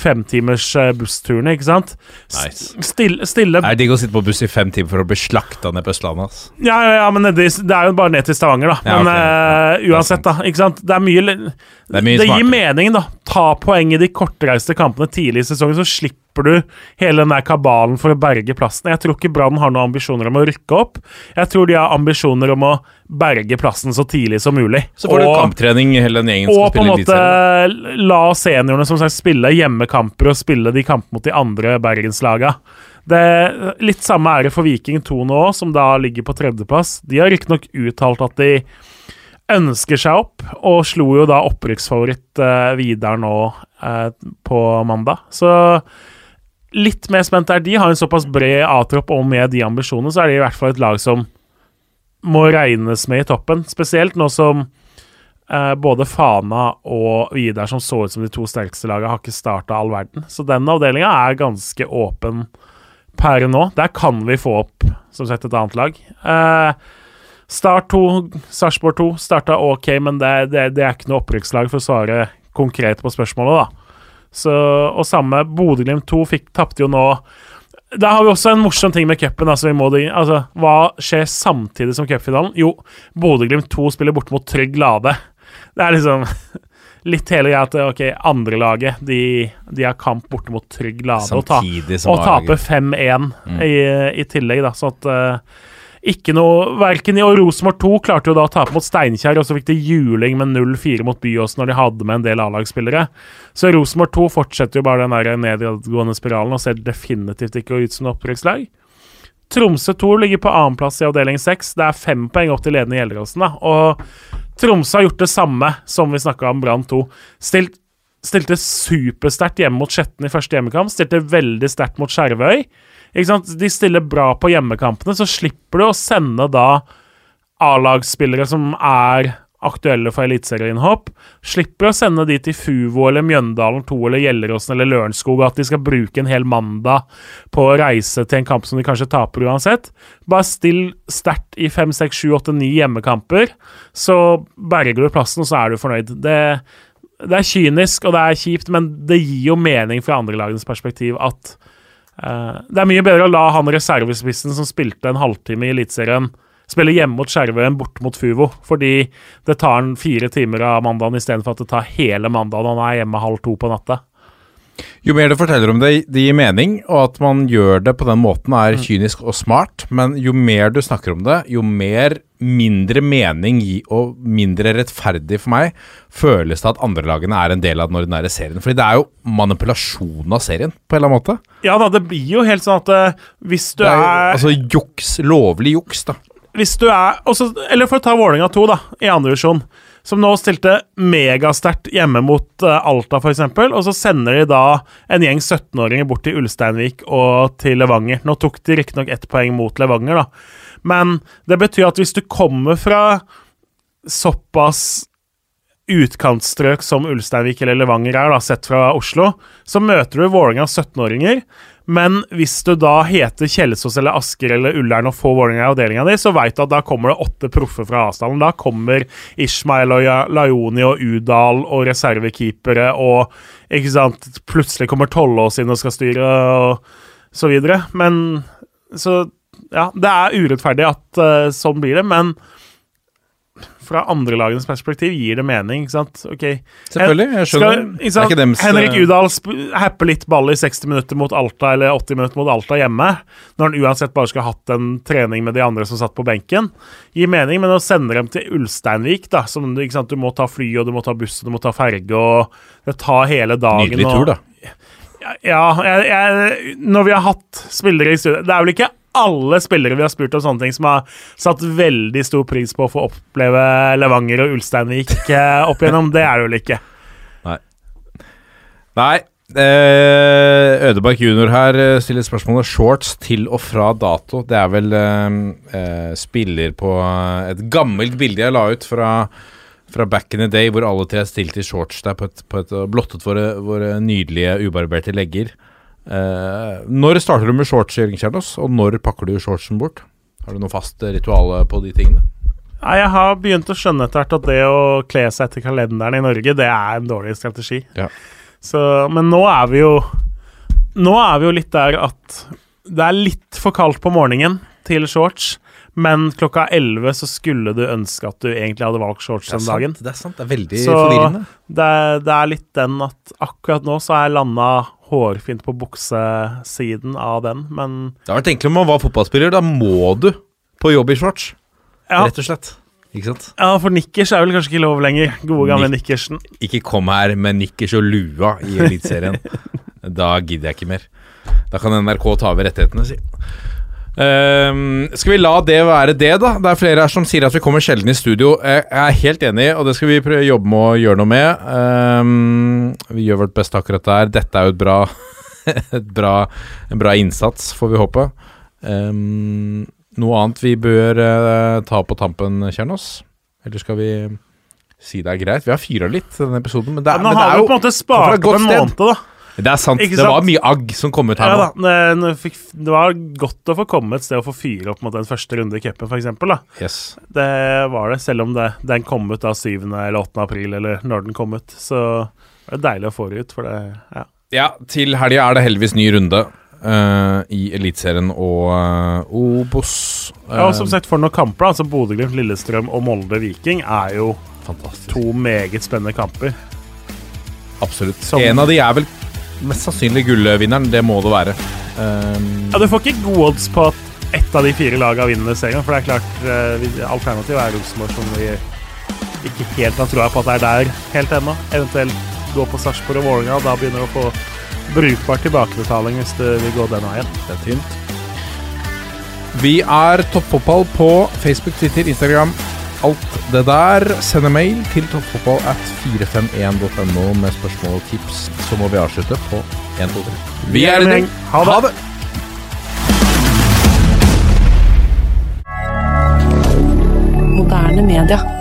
femtimers eh, bussturene, ikke sant? Nice. Stille, stille Det er digg å sitte på buss i fem timer for å bli slakta ned på Østlandet. ass. Ja, ja, ja, men det er jo bare ned til Stavanger, da. Ja, Men ok. eh, uansett, da. Ikke sant? Det er mye Det er mye Det gir mening, da. Ta poeng i de kortreiste kampene tidlig i sesongen, så slipper du hele den der kabalen for å berge plassen. Jeg tror ikke Brann har noen ambisjoner om å rykke opp. Jeg tror de har ambisjoner om å berge plassen så tidlig som mulig. Så får du Og- kamptrening, hele den gjengen som og på en måte la seniorene som sagt spille hjemmekamper og spille de kampene mot de andre bergenslaga. Det Litt samme det for Viking 2 nå, som da ligger på tredjeplass. De har riktignok uttalt at de ønsker seg opp, og slo jo da opprykksfavoritt eh, Vidar nå eh, på mandag. Så litt mer spent er de. Har en såpass bred A-tropp, og med de ambisjonene, så er de i hvert fall et lag som må regnes med i toppen. Spesielt nå som eh, både Fana og Vidar, som så ut som de to sterkeste lagene, har ikke starta all verden. Så den avdelinga er ganske åpen per nå. Der kan vi få opp som sett et annet lag. Eh, Start 2, Sarpsborg 2 starta ok, men det, det, det er ikke noe opprykkslag for å svare konkret på spørsmålet, da. Så, og samme Bodø-Glimt 2 fikk tapte jo nå Da har vi også en morsom ting med cupen. Altså, altså, hva skjer samtidig som cupfinalen? Jo, Bodø-Glimt 2 spiller bort mot Trygg Lade. Det er liksom litt hele greia at ok, andrelaget de, de har kamp borte mot Trygg Lade og, ta, og taper 5-1 i, i tillegg, da. sånn at eh, ikke noe Verken i og Rosenborg 2 klarte jo da å tape mot Steinkjer, og så fikk de juling med 0-4 mot Byåsen når de hadde med en del A-lagsspillere. Så Rosenborg 2 fortsetter jo bare den der nedadgående spiralen og ser definitivt ikke ut som opprykkslag. Tromsø 2 ligger på annenplass i avdeling 6. Det er fem poeng opp til ledende Gjelleråsen. Og Tromsø har gjort det samme som vi snakka om Brann 2. Stilt, stilte supersterkt hjemme mot Skjetten i første hjemmekamp. Stilte veldig sterkt mot Skjervøy. Ikke sant? De stiller bra på hjemmekampene, så slipper du å sende da A-lagsspillere som er aktuelle for eliteserieinnhopp. Slipper å sende de til Fuvo eller Mjøndalen 2 eller Gjelleråsen eller Lørenskog, at de skal bruke en hel mandag på å reise til en kamp som de kanskje taper uansett. Bare still sterkt i 5, 6, 7, 8, 9 hjemmekamper, så berger du plassen, og så er du fornøyd. Det, det er kynisk, og det er kjipt, men det gir jo mening fra andrelagenes perspektiv at det er mye bedre å la han reservespissen som spilte en halvtime i Eliteserien, spille hjemme mot Skjervøy enn borte mot Fuvo, fordi det tar han fire timer av mandagen istedenfor at det tar hele mandagen. Han er hjemme halv to på natta. Jo mer du forteller om det, det gir mening, og at man gjør det på den måten er kynisk og smart, men jo mer du snakker om det, jo mer mindre mening og mindre rettferdig for meg føles det at andrelagene er en del av den ordinære serien. Fordi det er jo manipulasjon av serien, på en eller annen måte. Ja da, det blir jo helt sånn at uh, hvis du er er altså juks, lovlig juks, da. hvis du er også, Eller for å ta Vålerenga 2, da, i andre divisjon. Som nå stilte megasterkt hjemme mot uh, Alta, f.eks. Og så sender de da en gjeng 17-åringer bort til Ulsteinvik og til Levanger. Nå tok de riktignok ett poeng mot Levanger, da. Men det betyr at hvis du kommer fra såpass utkantstrøk som Ulsteinvik eller Levanger er, da, sett fra Oslo, så møter du Vålerenga 17-åringer. Men hvis du da heter Kjelsås eller Asker eller Ullern og får Vålerenga i avdelinga di, så veit du at da kommer det åtte proffer fra Asdalen. Da kommer Ishmael og Laioni og Udal og reservekeepere og ikke sant, Plutselig kommer Tollås inn og skal styre og så videre. Men så Ja, det er urettferdig at uh, sånn blir det, men fra andre lagenes perspektiv gir det mening, ikke sant? Ok. Selvfølgelig, jeg skjønner. Skal, ikke sant? ikke Henrik Udahl Udal happer litt ball i 60 minutter mot Alta eller 80 minutter mot Alta hjemme, når han uansett bare skulle hatt en trening med de andre som satt på benken. Gir mening, men å sende dem til Ulsteinvik, da, som ikke sant? du må ta fly og du må ta buss og du må ta ferge, og det tar hele dagen Nydelig tur, da. ja, jeg, jeg, når vi har hatt spillere i studio Det er vel ikke alle spillere vi har spurt om sånne ting, som har satt veldig stor pris på å få oppleve Levanger og Ulsteinvik eh, opp igjennom. Det er det vel ikke. Nei. Eh, Ødemark junior her eh, stiller spørsmålet shorts til og fra dato. Det er vel eh, eh, spiller på et gammelt bilde jeg la ut fra, fra back in the day, hvor alle tre stilte i shorts der på et, på et blottet våre, våre nydelige ubarberte legger. Eh, når starter du med shorts, Jørgen Kjernås, og når pakker du shortsen bort? Har du noe fast eh, ritual på de tingene? Nei, jeg har begynt å skjønne etter hvert at det å kle seg etter kalenderen i Norge, det er en dårlig strategi. Ja. Så, men nå er vi jo Nå er vi jo litt der at det er litt for kaldt på morgenen til shorts, men klokka 11 så skulle du ønske at du egentlig hadde valgt shorts den dagen. det er sant. Det er veldig Så forvirrende. det, det er litt den at akkurat nå så har jeg landa hårfint på buksesiden av den, men Det har vært enklere om man var fotballspiller. Da må du på jobb i shorts, ja, rett og slett. Ikke sant? ja for nikkers er vel kanskje ikke lov lenger. Gode gamle nikkersen. Ikke kom her med nikkers og lua i Eliteserien. da gidder jeg ikke mer. Da kan NRK ta over rettighetene, si. Ehm, skal vi la det være det, da? Det er flere her som sier at vi kommer sjelden i studio. Jeg er helt enig, og det skal vi prøve å jobbe med å gjøre noe med. Ehm, vi gjør vårt beste akkurat der. Dette er jo et bra, et bra, en bra innsats, får vi håpe. Ehm, noe annet vi bør uh, ta på tampen, Kjernås? Eller skal vi si det er greit? Vi har fyra litt denne episoden, men det, er- Nå men det har er vi på en måte spart opp en måned, da. Det er sant. sant. Det var mye agg som kom ut her Ja, nå. da. Det, fikk, det var godt å få komme et sted og få fyre opp mot den første runde i cupen, f.eks. Yes. Det var det, selv om det, den kom ut da 7. eller 8. april, eller når den kom ut. Så det er deilig å få det ut, for det Ja. Ja, til helga er det heldigvis ny runde Uh, i Eliteserien og uh, Obos. ja og som Eh, sagt, for noen kamper, altså Bodø-Glimt, Lillestrøm og Molde-Viking, er jo fantastisk. to meget spennende kamper. Absolutt. Som- En av de er vel mest sannsynlig gullvinneren. Det må det være. Um, Ja, Du får ikke gode odds på at ett av de fire lagene vinner serien, for det er klart uh, Alternativet er Rosenborg, som vi ikke helt har troa på at det er der helt ennå. Eventuelt gå på Sarpsborg og Vålerenga, da begynner du å få brukbar tilbakebetaling hvis du vil gå den veien. det er tynt. Vi er Toppfotball på Facebook, Twitter, Instagram. Alt det der. Send en mail til toppfotball at 451.no med spørsmål og tips. Så må vi avslutte på 1, 2, 3. Vi er en gjeng. Ha det. Moderne media.